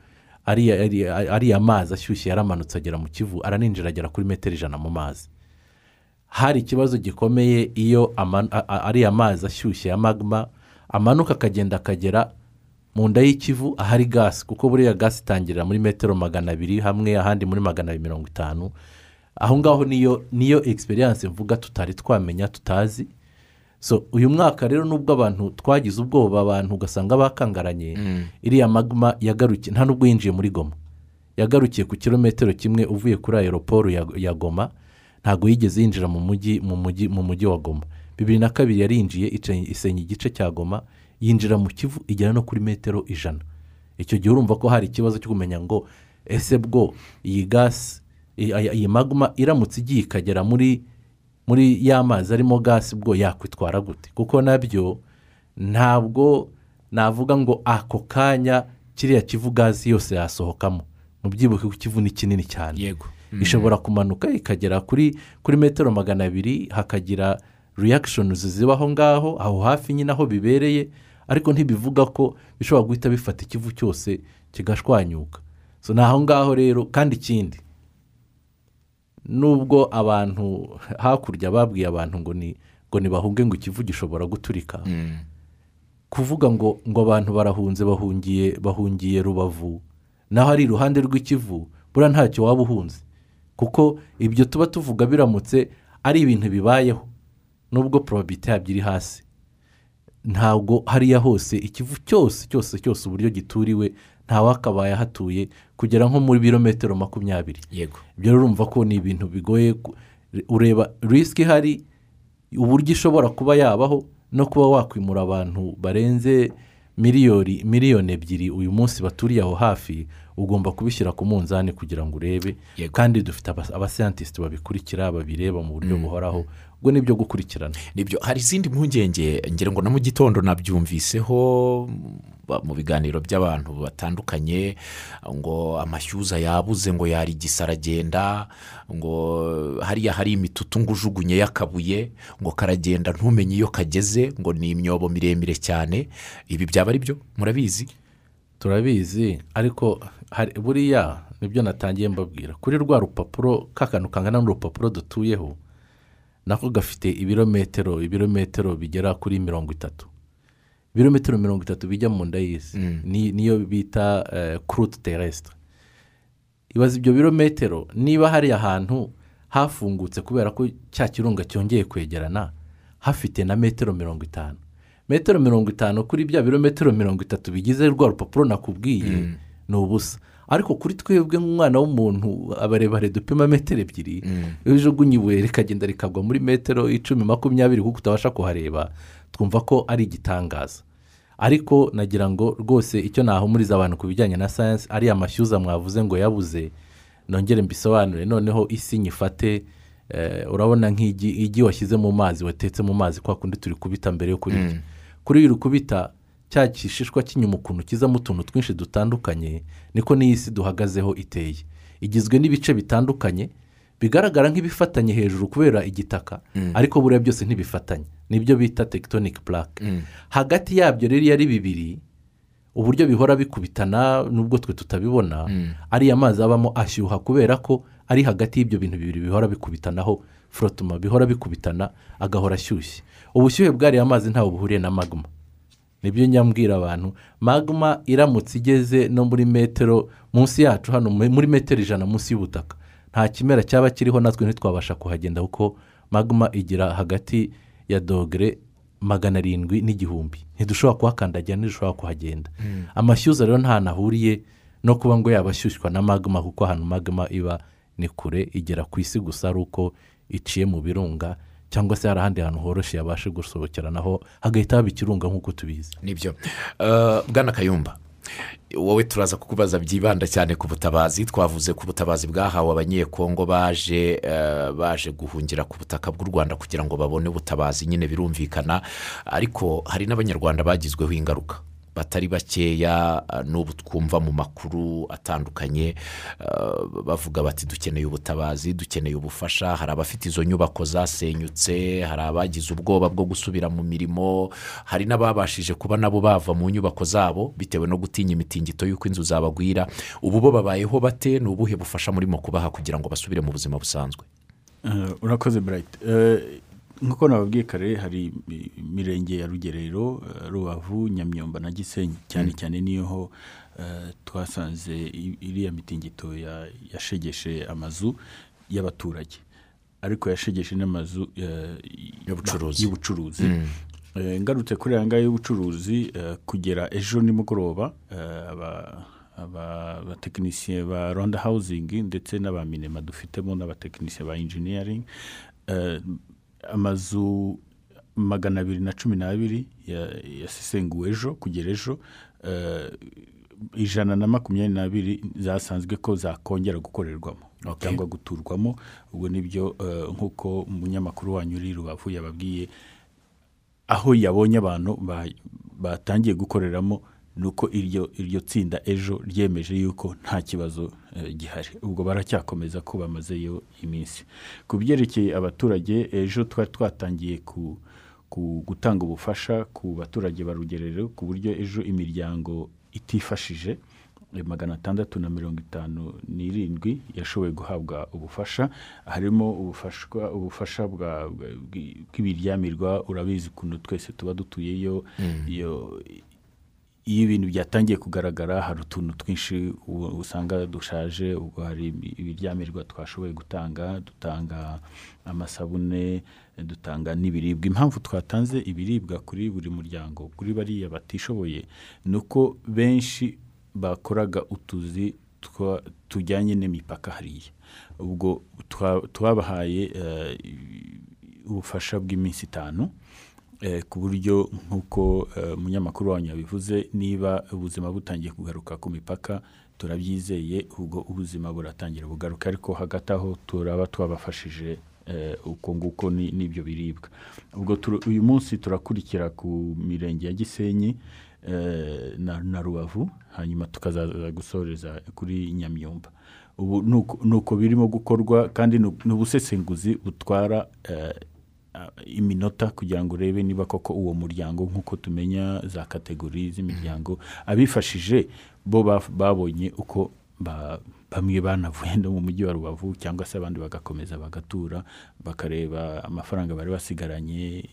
ariya mazi ashyushye yaramanutse agera mu kivu araninjira agera kuri metero ijana mu mazi. Hari ikibazo gikomeye iyo ariya mazi ashyushye ya magma amanuka akagenda akagera mu nda y'ikivu ahari gasi kuko buriya gasi itangirira muri metero magana abiri hamwe ahandi muri magana abiri mirongo itanu. Aho ngaho niyo niyo egisperiyanse mvuga tutari twamenya tutazi. So uyu mwaka rero nubwo abantu twagize ubwoba abantu ugasanga bakangaranye. Iriya magma yagarukiye nta nubwo yinjiye muri goma. Yagarukiye ku kilometero kimwe uvuye kuri aeroporo ya, ya goma ntabwo yigeze yinjira mu mujyi mu mujyi mu mujyi wa goma. Bibiri na kabiri yarinjiye isenya igice cya goma yinjira mu kivu igera no kuri metero ijana. Icyo gihe urumva ko hari ikibazo cyo kumenya ngo ese bwo iyi gasi iyi magma iramutse igiye ikagera muri muri ya mazi arimo gasi bwo yakwitwara gute? Kuko na byo ntabwo navuga ngo ako kanya kiriya kivu gazi yose yasohokamo. Mu byibuke ko ikivu ni kinini cyane. Yego. ishobora kumanuka ikagera kuri kuri metero magana abiri hakagira reakishoni zibaho ngaho aho hafi nyine aho bibereye ariko ntibivuga ko bishobora guhita bifata ikivu cyose kigashwanyuka. So ni aho ngaho rero kandi ikindi nubwo abantu hakurya babwiye abantu ngo ni ngo ntibahunge ngo ikivu gishobora guturika. Kuvuga ngo ngo abantu barahunze bahungiye bahungiye rubavu naho ari iruhande rw'ikivu buriya ntacyo waba uhunze. Kuko ibyo tuba tuvuga biramutse ari ibintu bibayeho. Nubwo porobabiti yabyo iri hasi. Ntabwo hariya hose ikivu cyose cyose cyose uburyo gituriwe ntawakabaye ahatuye kugera nko muri birometero makumyabiri. Yego. Ibyo rero urumva ko ni ibintu bigoye ureba risiki ihari uburyo ishobora kuba yabaho no kuba wakwimura abantu barenze miliyoni miliyoni ebyiri uyu munsi baturiye aho hafi ugomba kubishyira ku munzani kugira ngo urebe. Kandi dufite aba- abasiyantisiti babikurikira babireba mu buryo buhoraho ubwo ni ibyo gukurikirana. Nibyo. Hari izindi mpungenge ngira ngo na mu gitondo nabyumviseho mu biganiro by'abantu batandukanye ngo amashyuza yabuze ngo yarigisa aragenda ngo hariya hari imitutu ngo ujugunye y'akabuye ngo karagenda ntumenye iyo kageze ngo ni imyobo miremire cyane. Ibi byaba ari byo? Murabizi? Turabizi. Ariko buriya ni byo natangiye mbabwira. Kuri rwa rupapuro ka kantu kangana n'urupapuro dutuyeho nako gafite ibirometero ibirometero bigera kuri mirongo itatu. Ibirometero mirongo itatu bijya mu nda y'isi. Ni- niyo bita kurute teresitire ibaza ibyo birometero niba hari ahantu hafungutse kubera ko cya kirunga cyongeye kwegerana hafite na metero mirongo itanu. Metero mirongo itanu kuri bya birometero mirongo itatu bigize rwa rupapuro nakubwiye ni ubusa. Ariko kuri twebwe nk'umwana w'umuntu abarebare dupima metero ebyiri iyo ujugunye ibuye rikagenda rikagwa muri metero icumi makumyabiri kuko utabasha kuhareba twumva ko ari igitangaza. Ariko nagira ngo rwose icyo nahumuriza abantu ku bijyanye na sayansi ariya mashyuza mwavuze ngo yabuze nongere mbisobanure. Noneho isi nyifate eh, urabona nk'igi igi washyize mu mazi watetse mu mazi kwa kundi turi kubita mbere yo kurirya kuri iri kubita cya gishishwa cy'inyuma ukuntu kizamo utuntu twinshi dutandukanye niko n'iyi si duhagazeho iteye. Igizwe n'ibice bitandukanye bigaragara nk'ibifatanye hejuru kubera igitaka ariko buriya byose ntibifatanye. Nibyo bita tekitonike purake hagati yabyo rero iyo ari bibiri uburyo bihora bikubitana nubwo twe tutabibona ariya mazi abamo ashyuha kubera ko ari hagati y'ibyo bintu bibiri bihora bikubitanaho forotuma bihora bikubitana agahora ashyushye. Ubushyuhe bw'ariya mazi ntawe buhuriye na magma. Ni byo nyambwira abantu. Magma iramutse igeze no muri metero munsi yacu hano mu- muri metero ijana munsi y'ubutaka. Nta kimera cyaba kiriho natwe ntitwabasha kuhagenda kuko magma igira hagati ya dogere magana arindwi n'igihumbi. Ntidushobora kuhakandagira ntidushobora kuhagenda. Amashyuza rero nta ahuriye no kuba ngo yaba ashyushywa na magma kuko ahantu magma iba ni kure igera ku isi gusa ari uko iciye mu birunga. Cyangwa se hari ahandi hantu horoshye yabasha gusohokera naho hagahita haba ikirunga nk'uko tubizi. Nibyo. Eh, bwana kayumba wowe turaza kukubaza byibanda cyane ku butabazi. Twavuze ku butabazi bwahawe abanyekongo baje eh, baje guhungira ku butaka bw'u rwanda kugira ngo babone ubutabazi nyine birumvikana. Ariko hari n'abanyarwanda bagizweho ingaruka. Batari bakeya eh, n'ubu twumva mu makuru atandukanye eh, bavuga bati dukeneye ubutabazi dukeneye ubufasha. Hari abafite izo nyubako zasenyutse hari abagize ubwoba bwo gusubira mu mirimo hari n'ababashije kuba nabo bava mu nyubako zabo bitewe no gutinya imitingito y'uko inzu zabagwira. Ubu bo babayeho bate? Ni ubuhe bufasha murimo kubaha kugira ngo basubire mu buzima busanzwe? Eh, urakoze burayiti Eh, nk'uko nababwiye kare hari imirenge ya rugerero eh, rubavu nyamyumba na gisenyi. Cyane cyane ni ho eh, twasanze iriya mitingito ya- yashegeshe amazu y'abaturage. Ariko yashegeshe n'amazu eh, Y'ubucuruzi. Eh, ngarutse kuri aya ngaya y'ubucuruzi kugera ejo nimugoroba aba- aba- abatekinisiye ba rwanda hawuzingi ndetse n'abaminema dufitemo n'abatekinisiye ba injiniyaringi amazu magana abiri na cumi n'abiri ya- yasesenguwe ejo kugera ejo eh, ijana na makumyabiri n'abiri zasanzwe ko zakongera gukorerwamo cyangwa guturwamo. Ubwo ni byo eh, nk'uko umunyamakuru wanyu uri rubavu yababwiye aho yabonye abantu ba- batangiye gukoreramo ni uko iryo tsinda ejo ryemeje yuko nta kibazo gihari. Ubwo baracyakomeza ko bamazeyo iminsi. Ku byerekeye abaturage ejo twari twatangiye ku gutanga ubufasha ku baturage ba rugerero ku buryo ejo imiryango itifashije eh, magana atandatu na mirongo itanu n'irindwi yashoboye guhabwa ubufasha. Harimo ubufasha bw'ibiryamirwa urabizi ukuntu twese tuba dutuyeyo iyo ibintu byatangiye kugaragara hari utuntu twinshi usanga dushaje ubwo hari ibi- ibiryamirwa twashoboye gutanga dutanga amasabune dutanga n'ibiribwa. Impamvu twatanze ibiribwa kuri buri muryango kuri bariya batishoboye ni uko benshi bakoraga utuzi tujyanye n'imipaka hariya. Ubwo twa- twabahaye eh, ubufasha bw'iminsi itanu ku buryo nk'uko eh, umunyamakuru wanyu yabivuze niba ubuzima butangiye kugaruka ku mipaka turabyizeye ubwo ubuzima buratangira bugaruka. Ariko hagati aho turaba twabafashije eh, uko nguko ni- n'ibyo biribwa. Ubwo uyu munsi turakurikira ku mirenge ya gisenyi eh, na, rubavu hanyuma tukazaza gusoreza kuri nyamyumba. Ubu ni uko- birimo gukorwa kandi ni ubusesenguzi butwara eh, iminota kugira ngo urebe niba koko uwo muryango nk'uko tumenya za kategori z'imiryango abifashije bo babonye uko ba- bamwe banavuye no mu mujyi wa rubavu cyangwa se abandi bagakomeza bagatura bakareba amafaranga bari basigaranye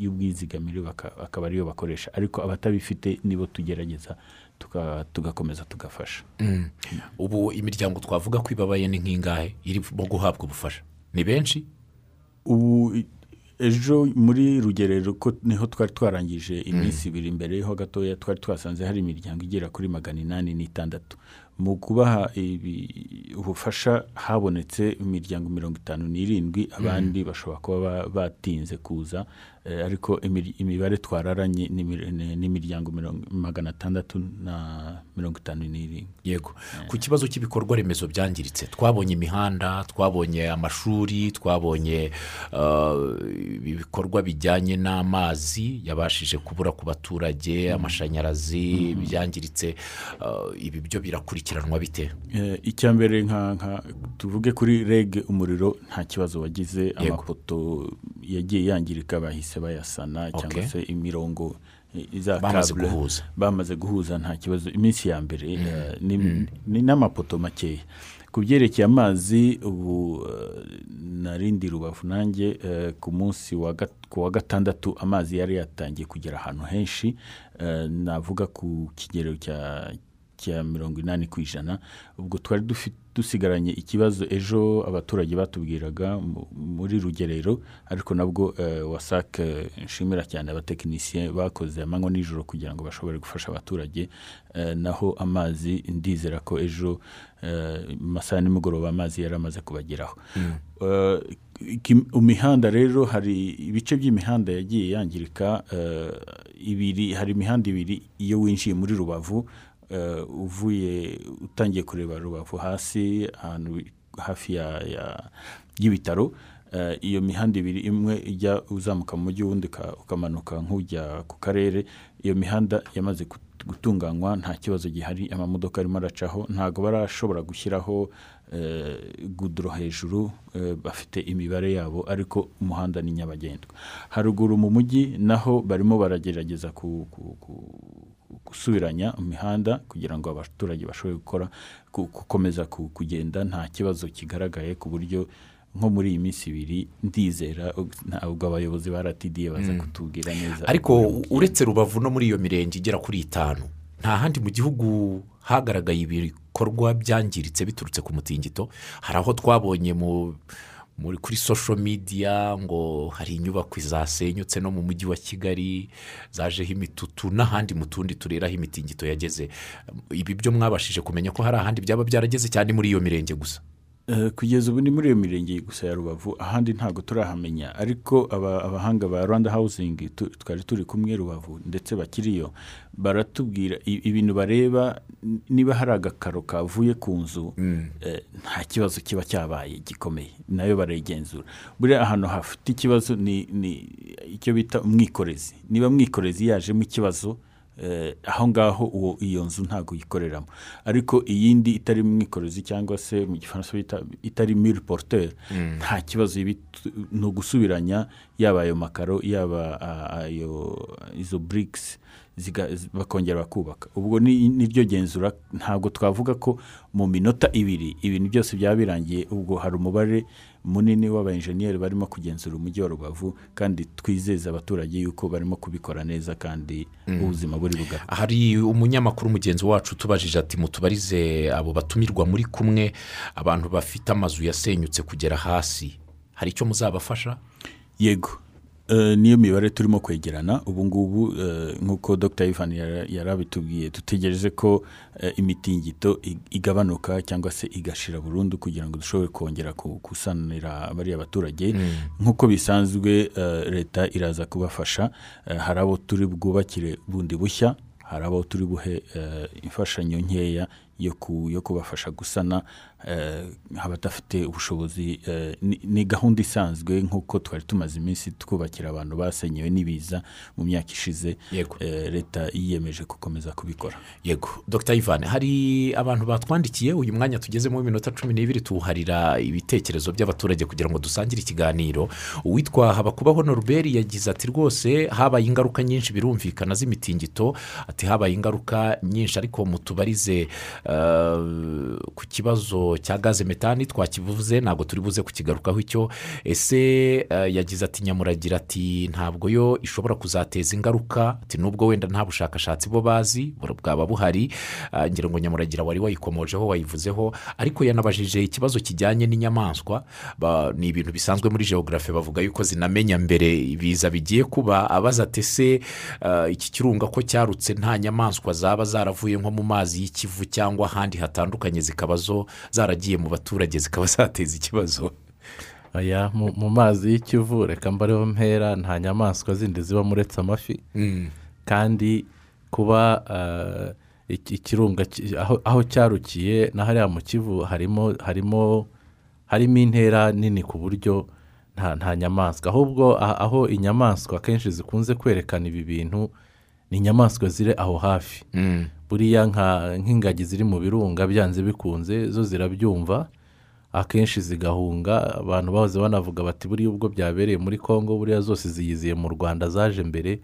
y'ubwizigamire akaba ariyo bakoresha. Ariko abatabifite nibo tugerageza tugakomeza tugafasha. Ubu imiryango twavuga ko ibabaye ni nk'ingahe? Irimo guhabwa ubufasha. Ni benshi? Ubu ejo muri rugerero ko ni ho twari twarangije iminsi ibiri imbere ho gatoya twari twasanze hari imiryango igera kuri magana inani n'itandatu. Mu kubaha ubufasha habonetse imiryango mirongo itanu n'irindwi abandi bashobora kuba ba- batinze kuza ariko imir- imibare twararanye ni mir- ni- ni imiryango mirongo- magana atandatu na mirongo itanu n'irindwi. Yego. Ku kibazo cy'ibikorwa remezo byangiritse twabonye imihanda twabonye amashuri twabonye uh, ibikorwa bijyanye n'amazi yabashije kubura ku baturage amashanyarazi byangiritse uh, ibi byo birakurikiranwa bite? Eh, icya mbere nka nka tuvuge kuri reg umuriro nta kibazo wagize amapoto yagiye yangirika bahise bayasana cyangwa se imirongo Bamaze guhuza. bamaze guhuza nta kibazo. Iminsi ya mbere eh, ni- ni n'amapoto makeya. Ku byerekeye amazi ubu eh, narindi rubavu nanjye eh, ku munsi wa ku wa gatandatu amazi yari yatangiye kugera ahantu henshi. Navuga ku kigero cya cya mirongo inani ku ijana ubwo twari dusigaranye ikibazo ejo abaturage batubwiraga mu- muri rugerero ariko nabwo eh, wasake eh, nshimira cyane abatekinisiye bakoze amanywa nijoro kugira ngo bashobore gufasha abaturage eh, naho amazi ndizera ko ejo masaha nimugoroba amazi yari amaze kubageraho. Iki- imihanda rero hari ibice by'imihanda yagiye yangirika ibiri hari imihanda ibiri iyo winjiye muri rubavu uvuye utangiye kureba rubavu hasi ahantu hafi y'ibitaro eh, iyo mihanda ibiri imwe ijya uzamuka mu mujyi uwundi uka- ukamanuka nk'ujya ku karere iyo mihanda yamaze gut- gutunganywa nta kibazo gihari amamodoka arimo aracaho ntabwo barashobora gushyiraho eh, guduro hejuru eh, bafite imibare yabo ariko umuhanda ni nyabagendwa. Haruguru mu mujyi naho barimo baragerageza gusubiranya imihanda kugira ngo abaturage bashobore gukora gukomeza ku- kugenda nta kibazo kigaragaye ku buryo nko muri iyi minsi ibiri ndizera ntabwo abayobozi ba rtda baza kutubwira neza ariko uretse rubavu no muri iyo mirenge igera kuri itanu nta handi mu gihugu hagaragaye ibikorwa byangiritse biturutse ku mutingito hari aho twabonye mu muri kuri social media ngo hari inyubako zasenyutse no mu mujyi wa kigali zajeho imitutu n'ahandi mu tundi turere aho imitingito yageze. Ibi byo mwabashije kumenya ko hari ahandi byaba byarageze cyane muri iyo mirenge gusa. Kugeza ubu ni muri iyo mirenge gusa ya rubavu ahandi ntabwo turahamenya. Ariko aba- abahanga ba rwanda housing tu- twari turi kumwe rubavu ndetse bakiriyo baratubwira ibintu bareba niba hari agakaro kavuye ku nzu eh, nta kibazo kiba cyabaye gikomeye. Nayo barayigenzura. Buriya ahantu hafite ikibazo ni icyo bita umwikorezi. Niba mwikorezi yajemo ikibazo eh, aho ngaho uwo iyo nzu ntabwo uyikoreramo ariko iyindi itari mwikorezi cyangwa se mu gifaransa bita itari miri poruteri nta kibazo ni ugusubiranya yaba ayo makaro yaba ayo izo burikisi bakongera bakubaka. Ubwo ni niryo genzura ntabwo twavuga ko mu minota ibiri ibintu byose byaba birangiye ubwo hari umubare munini w'abayenjeniyeri barimo kugenzura umujyi wa rubavu kandi twizeza abaturage yuko barimo kubikora neza kandi ubuzima buri bugaruka hari umunyamakuru mugenzi wacu utubajije ati mutubarize abo batumirwa muri kumwe abantu bafite amazu yasenyutse kugera hasi. Hari icyo muzabafasha? Yego. Niyo mibare turimo kwegerana. Ubu ngubu eh, nk'uko dr. Ivan yara- yarabitubwiye dutegereje ko eh, imitingito ig- igabanuka cyangwa se igashira burundu kugira ngo dushobore kongera gusanira bariya baturage. Nk'uko bisanzwe eh, leta iraza kubafasha Eh, hari abo turi bwubakire bundi bushya hari abo turi buhe eh, imfashanyo nkeya yo ku- yo kubafasha gusana eh, abadafite ubushobozi eh, ni- gahunda isanzwe nk'uko twari tumaze iminsi twubakira abantu basenyewe n'ibiza mu myaka ishize eh, leta yiyemeje gukomeza kubikora. Yego. Dr. Ivan hari abantu batwandikiye uyu mwanya tugezemo w'iminota cumi n'ibiri tuwuharira ibitekerezo by'abaturage kugira ngo dusangire ikiganiro. Uwitwa habakubaho norbert yagize ati rwose habaye ingaruka nyinshi birumvikana z'imitingito. Ati habaye ingaruka nyinshi ariko mutubarize. Ku kibazo cya gaze metani twakivuze ntabwo turi buze kukigarukaho icyo. Ese eh, yagize ati nyamuragira ati ntabwo yo ishobora kuzateza ingaruka. Ati nubwo wenda nta bushakashatsi bo bazi bwaba buhari. Ah, ngira ngo nyamuragira wari wayikomojeho wayivuzeho. Ariko yanabajije ikibazo kijyanye n'inyamaswa ni ibintu bisanzwe muri geogarafe bavuga yuko zinamenya mbere ibiza bigiye kuba. Abaza ati ese ah, iki kirunga ko cyarutse nta nyamaswa zaba zaravuye nko mu mazi y'ikivu cyangwa ahandi hatandukanye zikaba zo zaragiye mu baturage zikaba zateza ikibazo. Aya mu mazi y'ikivu reka mbareho mpera nta nyamaswa zindi zibamo uretse amafi. Kandi kuba eh, iki- ikirunga ki- aho- cyarukiye na hariya mu kivu harimo harimo harimo intera nini ku buryo nta nyamaswa. Ahubwo aho inyamaswa akenshi zikunze kwerekana ibi bintu ni inyamaswa ziri aho hafi. Buriya nk'ingagi ziri mu birunga byanze bikunze zo zirabyumva akenshi zigahunga. Abantu bahoze banavuga bati buriya ubwo byabereye muri congo buriya zose ziyiziye mu rwanda zaje mbere.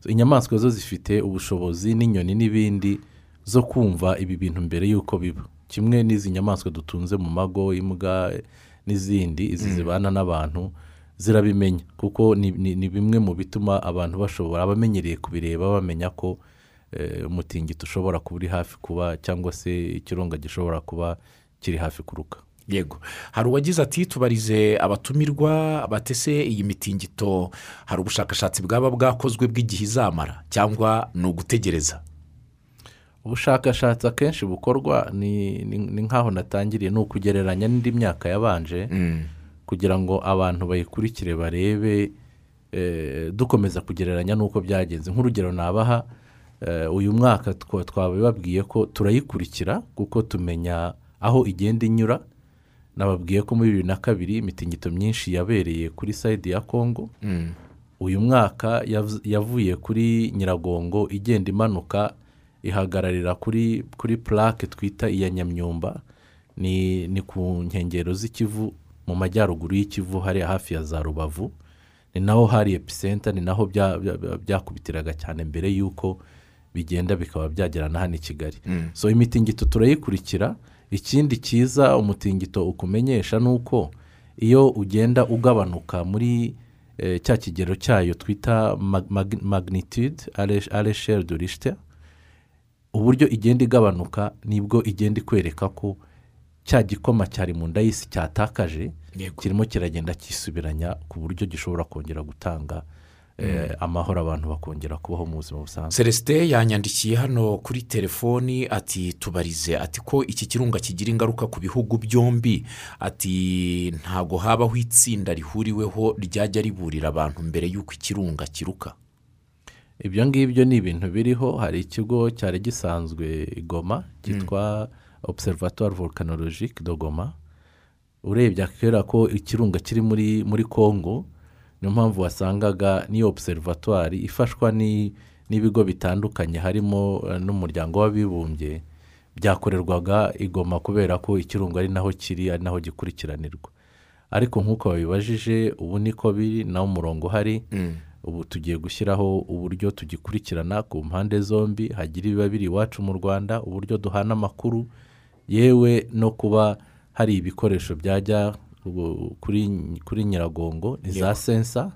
So, inyamaswa zo zifite ubushobozi n'inyoni n'ibindi zo kumva ibi bintu mbere y'uko biba. Kimwe n'izi nyamaswa dutunze mu mago imbwa n'izindi izi zibana n'abantu zirabimenya. Kuko ni, bimwe mu bituma abantu bashobora abamenyereye kubireba bamenya ko umutingito ushobora kuba uri hafi kuba cyangwa se ikirunga gishobora kuba kiri hafi kuruka. Yego. Hari uwagize ati tubarize abatumirwa batese iyi mitingito. Hari ubushakashatsi bwaba bwakozwe bw'igihe izamara cyangwa ni ugutegereza? Ubushakashatsi akenshi bukorwa ni, nk'aho natangiriye ni ukugereranya n'indi myaka yabanje kugira ngo abantu bayikurikire barebe eh, dukomeza kugereranya n'uko byagenze. Nk'urugero nabaha eh, uyu mwaka twa- twabibabwiye ko turayikurikira kuko tumenya aho igenda inyura. Nababwiye ko muri bibiri na kabiri imitingito myinshi yabereye kuri sayidi ya kongo uyu mwaka yav- yavuye kuri nyiragongo igenda imanuka ihagararira kuri kuri purake twita iya nyamyumba. Ni ni ku nkengero z'ikivu mu majyaruguru y'ikivu hariya hafi ya za rubavu. Ni naho hari episenta ni naho bya- bya- bya- byakubitiraga cyane mbere y'uko bigenda bikaba byagera na hano i kigali. So imitingito turayikurikira ikindi cyiza umutingito ukumenyesha ni uko iyo ugenda ugabanuka muri eh, cya kigero cyayo twita mag- mag- magnitude aresheri de richter uburyo igenda igabanuka ni bwo igenda ikwereka ko cya gikoma cyari mu nda y'isi cyatakaje kirimo kiragenda kisubiranya ku buryo gishobora kongera gutanga amahoro abantu bakongera kubaho mu buzima busanzwe. Celestin yanyandikiye hano kuri telefoni ati tubarize. Ati ko iki kirunga kigira ingaruka ku bihugu byombi? Ati ntabwo habaho itsinda rihuriweho ryajya riburira abantu mbere y'uko ikirunga kiruka. Ibyo ngibyo ni ibintu biriho. Hari ikigo cyari gisanzwe goma cyitwa observatoire volcanologique de goma. Urebye akera ko ikirunga kiri muri muri congo. Niyo mpamvu wasangaga n'iyo observatoire ifashwa ni- n'ibigo bitandukanye harimo eh, n'umuryango w'abibumbye byakorerwaga i goma kubera ko ikirunga ari naho kiri ari naho gikurikiranirwa. Ariko nk'uko babibajije ubu niko biri nawo umurongo uhari ubu tugiye gushyiraho uburyo tugikurikirana ku mpande zombi hagira ibiba biri iwacu mu rwanda uburyo duhana amakuru yewe no kuba hari ibikoresho byajya kuri kuri nyiragongo ni za sensa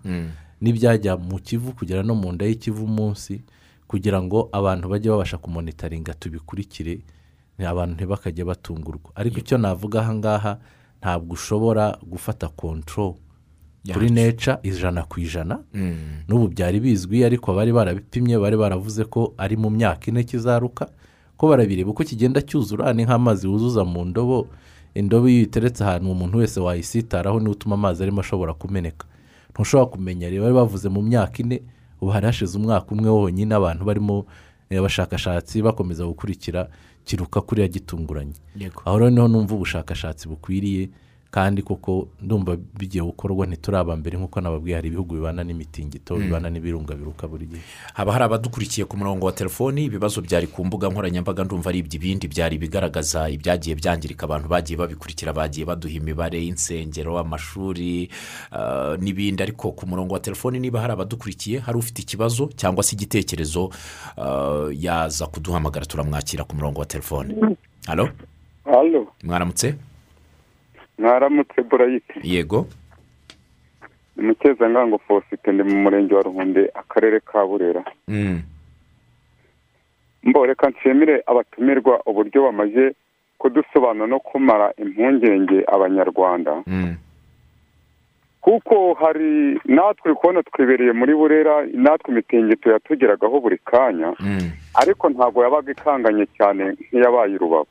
n'ibyajya mu kivu kugera no mu nda y'ikivu munsi kugira ngo abantu bajye babasha kumonitaringa tubikurikire abantu ntibakajye batungurwa. Ariko icyo navuga aha ngaha ntabwo ushobora gufata kontoro kuri neca ijana ku ijana. N'ubu byari bizwi ariko bari barabipimye bari baravuze ko ari mu myaka ine kizaruka ko barabireba uko kigenda cyuzura ni nk'amazi wuzuza mu ndobo indobo iyo uyiteretse ahantu umuntu wese wayisitaraho ni we utuma amazi arimo ashobora kumeneka. Ntushobora kumenya rero bari bavuze mu myaka ine ubu hari hashize umwaka umwe wonyine abantu barimo eh, abashakashatsi bakomeza gukurikira kiruka kuriya gitunguranye. Aho rero ni ho numva ubushakashatsi bukwiriye kandi koko ndumva bigiye gukorwa ntituraba mbere nk'uko nababwiye hari ibihugu bibana n'imitingito bibana n'ibirunga biruka buri gihe. Haba hari abadukurikiye ku murongo wa telefoni ibibazo byari ku mbuga nkoranyambaga ndumva ari iby'ibindi byari bigaragaza ibyagiye byangirika abantu bagiye babikurikira bagiye baduha imibare y'insengero amashuri ah, n'ibindi. Ariko ku murongo wa telefoni niba hari abadukurikiye hari ufite ikibazo cyangwa se igitekerezo ah, yaza kuduhamagara turamwakira ku murongo wa telefoni. Halo mwaramutse? Mwaramutse burayiti yego. Ni mukezangango fosite ndi mu murenge wa ruhunde akarere ka burera. Mm, mbo reka nshimire abatumirwa uburyo bamaze kudusobanura no kumara impungenge abanyarwanda. Mm, kuko hari natwe kubona twibereye muri burera natwe imitingito yatugeragaho buri kanya. Mm, ariko ntabwo yabaga ikanganye cyane nk'iyabaye i rubavu.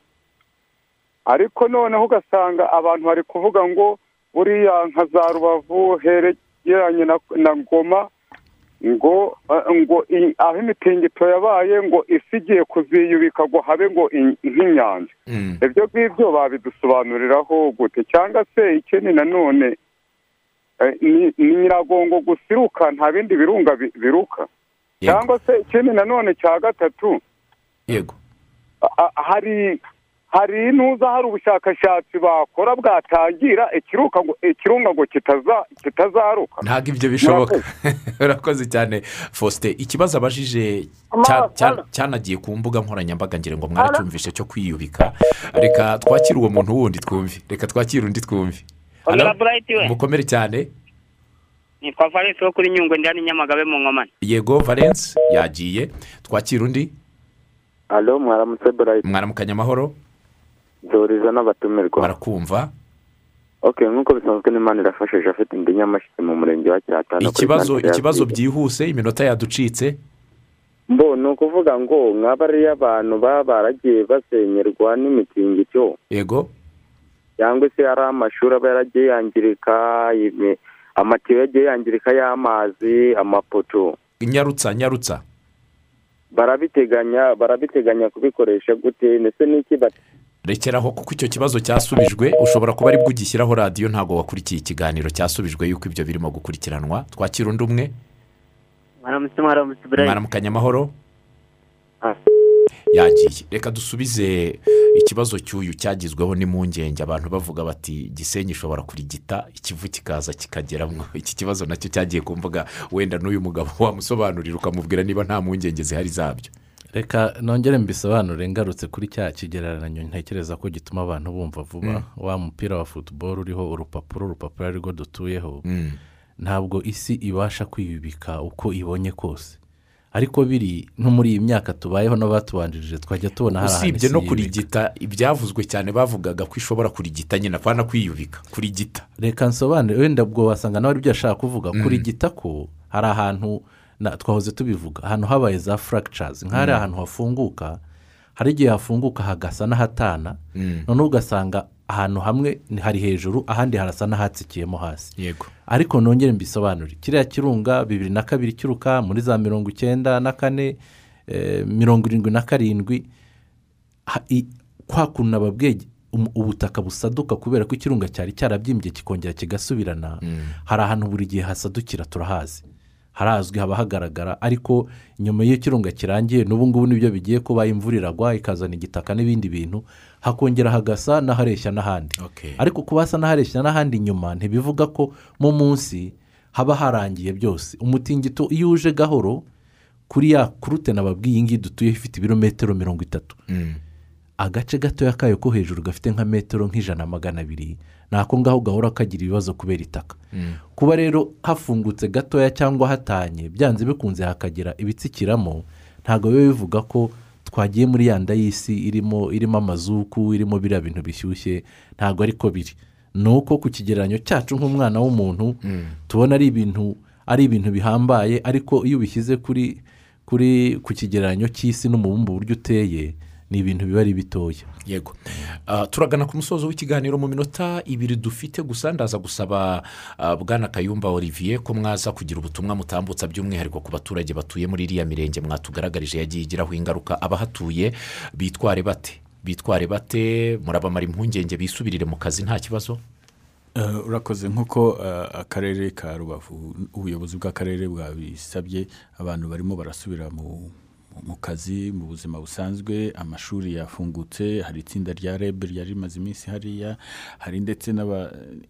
Ariko noneho ugasanga abantu bari kuvuga ngo buriya nka za rubavu heregeranye na, ngoma ngo eh, ngo aho imitingito yabaye ngo isi igiye kuziyubika ngo habe ngo nk'inyanja. Mm. ibyo ngibyo babidusobanuriraho gute? Cyangwa se ikindi nanone eh, ni nyiragongo gusa iruka nta bindi birunga bi- biruka? Cyangwa se ikindi nanone cya gatatu yego. hari hari nuza hari ubushakashatsi bakora bwatangira ikiruka ngo ikirunga ngo kitaza kitazaruka. Ntabwo ibyo bishoboka. Urakoze cyane faustin. Ikibazo abajije cya- cya- cyanagiye ku mbuga nkoranyambaga ngira ngo mwaracyumvishe cyo kwiyubika. Reka twakire uwo muntu wundi twumve. Reka twakire undi twumve. Mukomere cyane? Nitwa valence wo kuri nyungwe ndi hano i nyamagabe mu nkomane yego valence yagiye. Twakire undi? Alo mwaramutse burayiti mwaramukanya amahoro. Doriza n'abatumirwa. Barakumva? Ok nk'uko bisanzwe n'imana irafashije afite indi nyamashyize mu murenge wa kiratana ikibazo ikibazo byihuse iminota yaducitse? Mbo ni ukuvuga ngo mwaba ariyo abantu baba baragiye basenyerwa n'imitingito. Yego. Cyangwa se hari amashuri aba yaragiye yangirika amatiyo yagiye yangirika y'amazi amapoto. Nyarutsa nyarutsa. Barabiteganya barabiteganya kubikoresha gute? Ndetse n'iki rekeraho kuko icyo kibazo cyasubijwe ushobora kuba ari bwo ugishyiraho radiyo ntabwo wakurikiye ikiganiro cyasubijwe yuko ibyo birimo gukurikiranwa. Twakira undi umwe mwaramukanya amahoro. Ah. yagiye. Reka dusubize ikibazo cy'uyu cyagizweho n'impungenge. Abantu bavuga bati gisenyi ishobora kurigita ikivu kikaza kikageramo iki kibazo na cyo cyagiye ku mbuga. Wenda n'uyu mugabo wamusobanurira ukamubwira niba nta mpungenge zihari zabyo. Reka nongere mbisobanure ngarutse kuri cya kigereranyo ntekereza ko gituma abantu bumva vuba. Wa mupira wa futuboro uriho urupapuro urupapuro arirwo dutuyeho. Mm. ntabwo isi ibasha kwiyubika uko ibonye kose. Ariko biri no muri iyi myaka tubayeho n'abatubanjirije twajya tubona hari ahantu usibye no kurigita ibyavuzwe cyane bavugaga ko ishobora kurigita nyine apana kwiyubika kurigita. Reka nsobanure wenda ubwo wasanga nawe ari byo ashaka kuvuga kurigita ko hari ahantu twahoze tubivuga. Ahantu habaye za furagicasi nk'ahari ahantu hafunguka hari igihe hafunguka hagasa n'ahatana noneho ugasanga ahantu hamwe hari hejuru ahandi harasa n'ahatsikiyemo hasi. Yego. Ariko nongere mbisobanure kiriya kirunga bibiri na kabiri kiruka muri za mirongo icyenda na kane eh, mirongo irindwi na karindwi kwa kuntu um- ubutaka busaduka kubera ko ikirunga cyari cyarabyimbye kikongera kigasubirana. Hari ahantu buri gihe hasadukira turahazi. Harazwi haba hagaragara ariko nyuma iyo ikirunga kirangiye n'ubu ngubu ni byo bigiye kuba imvura iragwa ikazana igitaka n'ibindi bintu hakongera hagasa n'ahareshya n'ahandi. Ariko kuba hasa n'ahareshya n'ahandi nyuma ntibivuga ko mu munsi haba harangiye byose. Umutingito iyo uje gahoro kuri ya kurute nababwiye iyi ngiyi dutuye ifite ibirometero mirongo itatu. Mm. agace gatoya kayo ko hejuru gafite nka metero nk'ijana magana abiri ako ngaho gahora kagira ibibazo kubera itaka. Kuba rero hafungutse gatoya cyangwa hatanye byanze bikunze hakagira ibitsikiramo ntabwo biba bivuga ko twagiye muri ya nda y'isi irimo irimo amazuku irimo biriya bintu bishyushye ntabwo ariko biri. Ni uko ku kigereranyo cyacu nk'umwana w'umuntu tubona ari ibintu ari ibintu bihambaye ariko iyo ubishyize kuri kuri ku kigereranyo cy'isi n'umubumbe uburyo uteye ni ibintu biba ari bitoya. Yego. Ah, turagana ku musozo w'ikiganiro mu minota ibiri dufite gusa ndaza gusaba ah, bwana kayumba olivier ko mwaza kugira ubutumwa mutambutsa by'umwihariko ku baturage batuye muri iriya mirenge. Mwatugaragarije yagiye igiraho ingaruka abahatuye bitware bate? Bitware bate? Murabamara impungenge bisubirire mu kazi nta kibazo? Eh, urakoze. Nk'uko eh, akarere ka rubavu ubuyobozi bw'akarere bwabisabye abantu barimo barasubira mu mu kazi mu buzima busanzwe amashuri yafungutse hari itsinda rya reb ryari rimaze iminsi hariya hari ndetse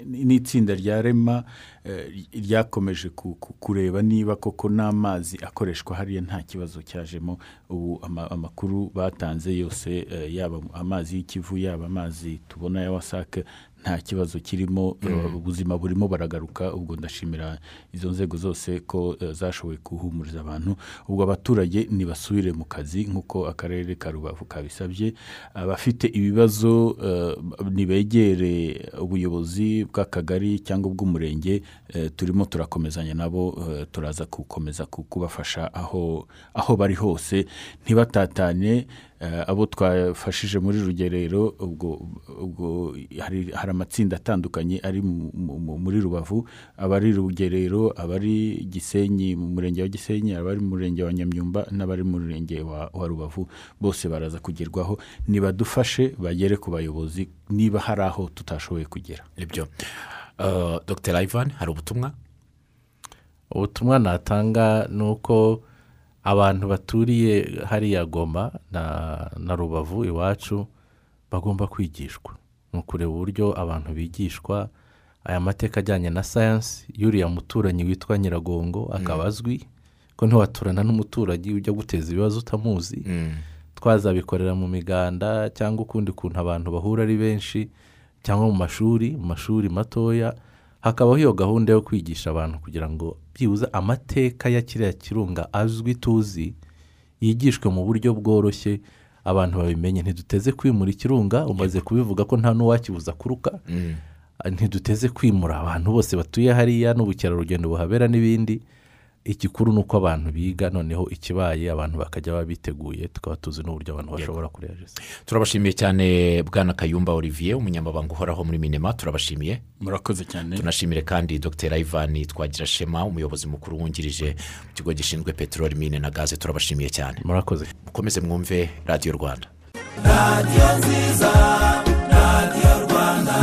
n'itsinda rya rema eh, ryakomeje ku- ku- kureba niba koko n'amazi akoreshwa hariya nta kibazo cyajemo. Ubu ama- amakuru batanze yose eh, yaba amazi y'ikivu yaba amazi tubona ya wasake nta kibazo kirimo eh, ubuzima burimo baragaruka ubwo ndashimira izo nzego zose ko eh, zashoboye guhumuriza abantu ubwo abaturage nibasubire mu kazi nk'uko akarere ka rubavu kabisabye. Abafite ibibazo eh, nibegere ubuyobozi bw'akagari cyangwa ubw'umurenge turimo turakomezanya nabo turaza gukomeza ku- kubafasha aho aho bari hose. Ntibatatane abo twafashije muri rugerero ubwo ubwo hari hari amatsinda atandukanye ari mu- mu- mu- muri rubavu. Abari rugerero abari gisenyi mu murenge wa gisenyi abari mu murenge wa nyamyumba n'abari mu murenge wa, wa rubavu. Bose baraza kugerwaho. Nibadufashe bagere ku bayobozi niba hari aho tutashoboye kugera. Ibyo. Ah, dr. Ivan hari ubutumwa? Ubutumwa natanga ni uko abantu baturiye hariya goma na, na rubavu iwacu bagomba kwigishwa. Ni ukureba uburyo abantu bigishwa aya mateka ajyanye na sayansi y'uriya muturanyi witwa nyiragongo akaba azwi ko ntiwaturana n'umuturanyi ujya guteza ibibazo utamuzi. Twazabikorera mu miganda cyangwa ukundi kuntu abantu bahura ari benshi cyangwa mu mashuri mu mashuri matoya hakabaho iyo gahunda yo kwigisha abantu kugira ngo byibuze amateka ya kiriya kirunga azwi tuzi yigishwe mu buryo bworoshye abantu babimenye. Ntiduteze kwimura ikirunga umaze kubivuga ko nta n'uwakibuza kuruka. Ntiduteze kwimura abantu bose batuye hariya n'ubukerarugendo buhabera n'ibindi. Igikuru ni uko abantu biga noneho ikibaye abantu bakajya baba biteguye tukaba tuzi n'uburyo abantu bashobora kureyajisa turabashimiye cyane bwana kayumba olivier umunyamabanga uhoraho muri minema turabashimiye. Murakoze cyane. Tunashimire kandi dr. Ivan twagira shema umuyobozi mukuru wungirije mu kigo gishinzwe peteroli mine na gaze turabashimiye cyane. Murakoze. Mukomeze mwumve radiyo rwanda. Radiyo nziza radiyo rwanda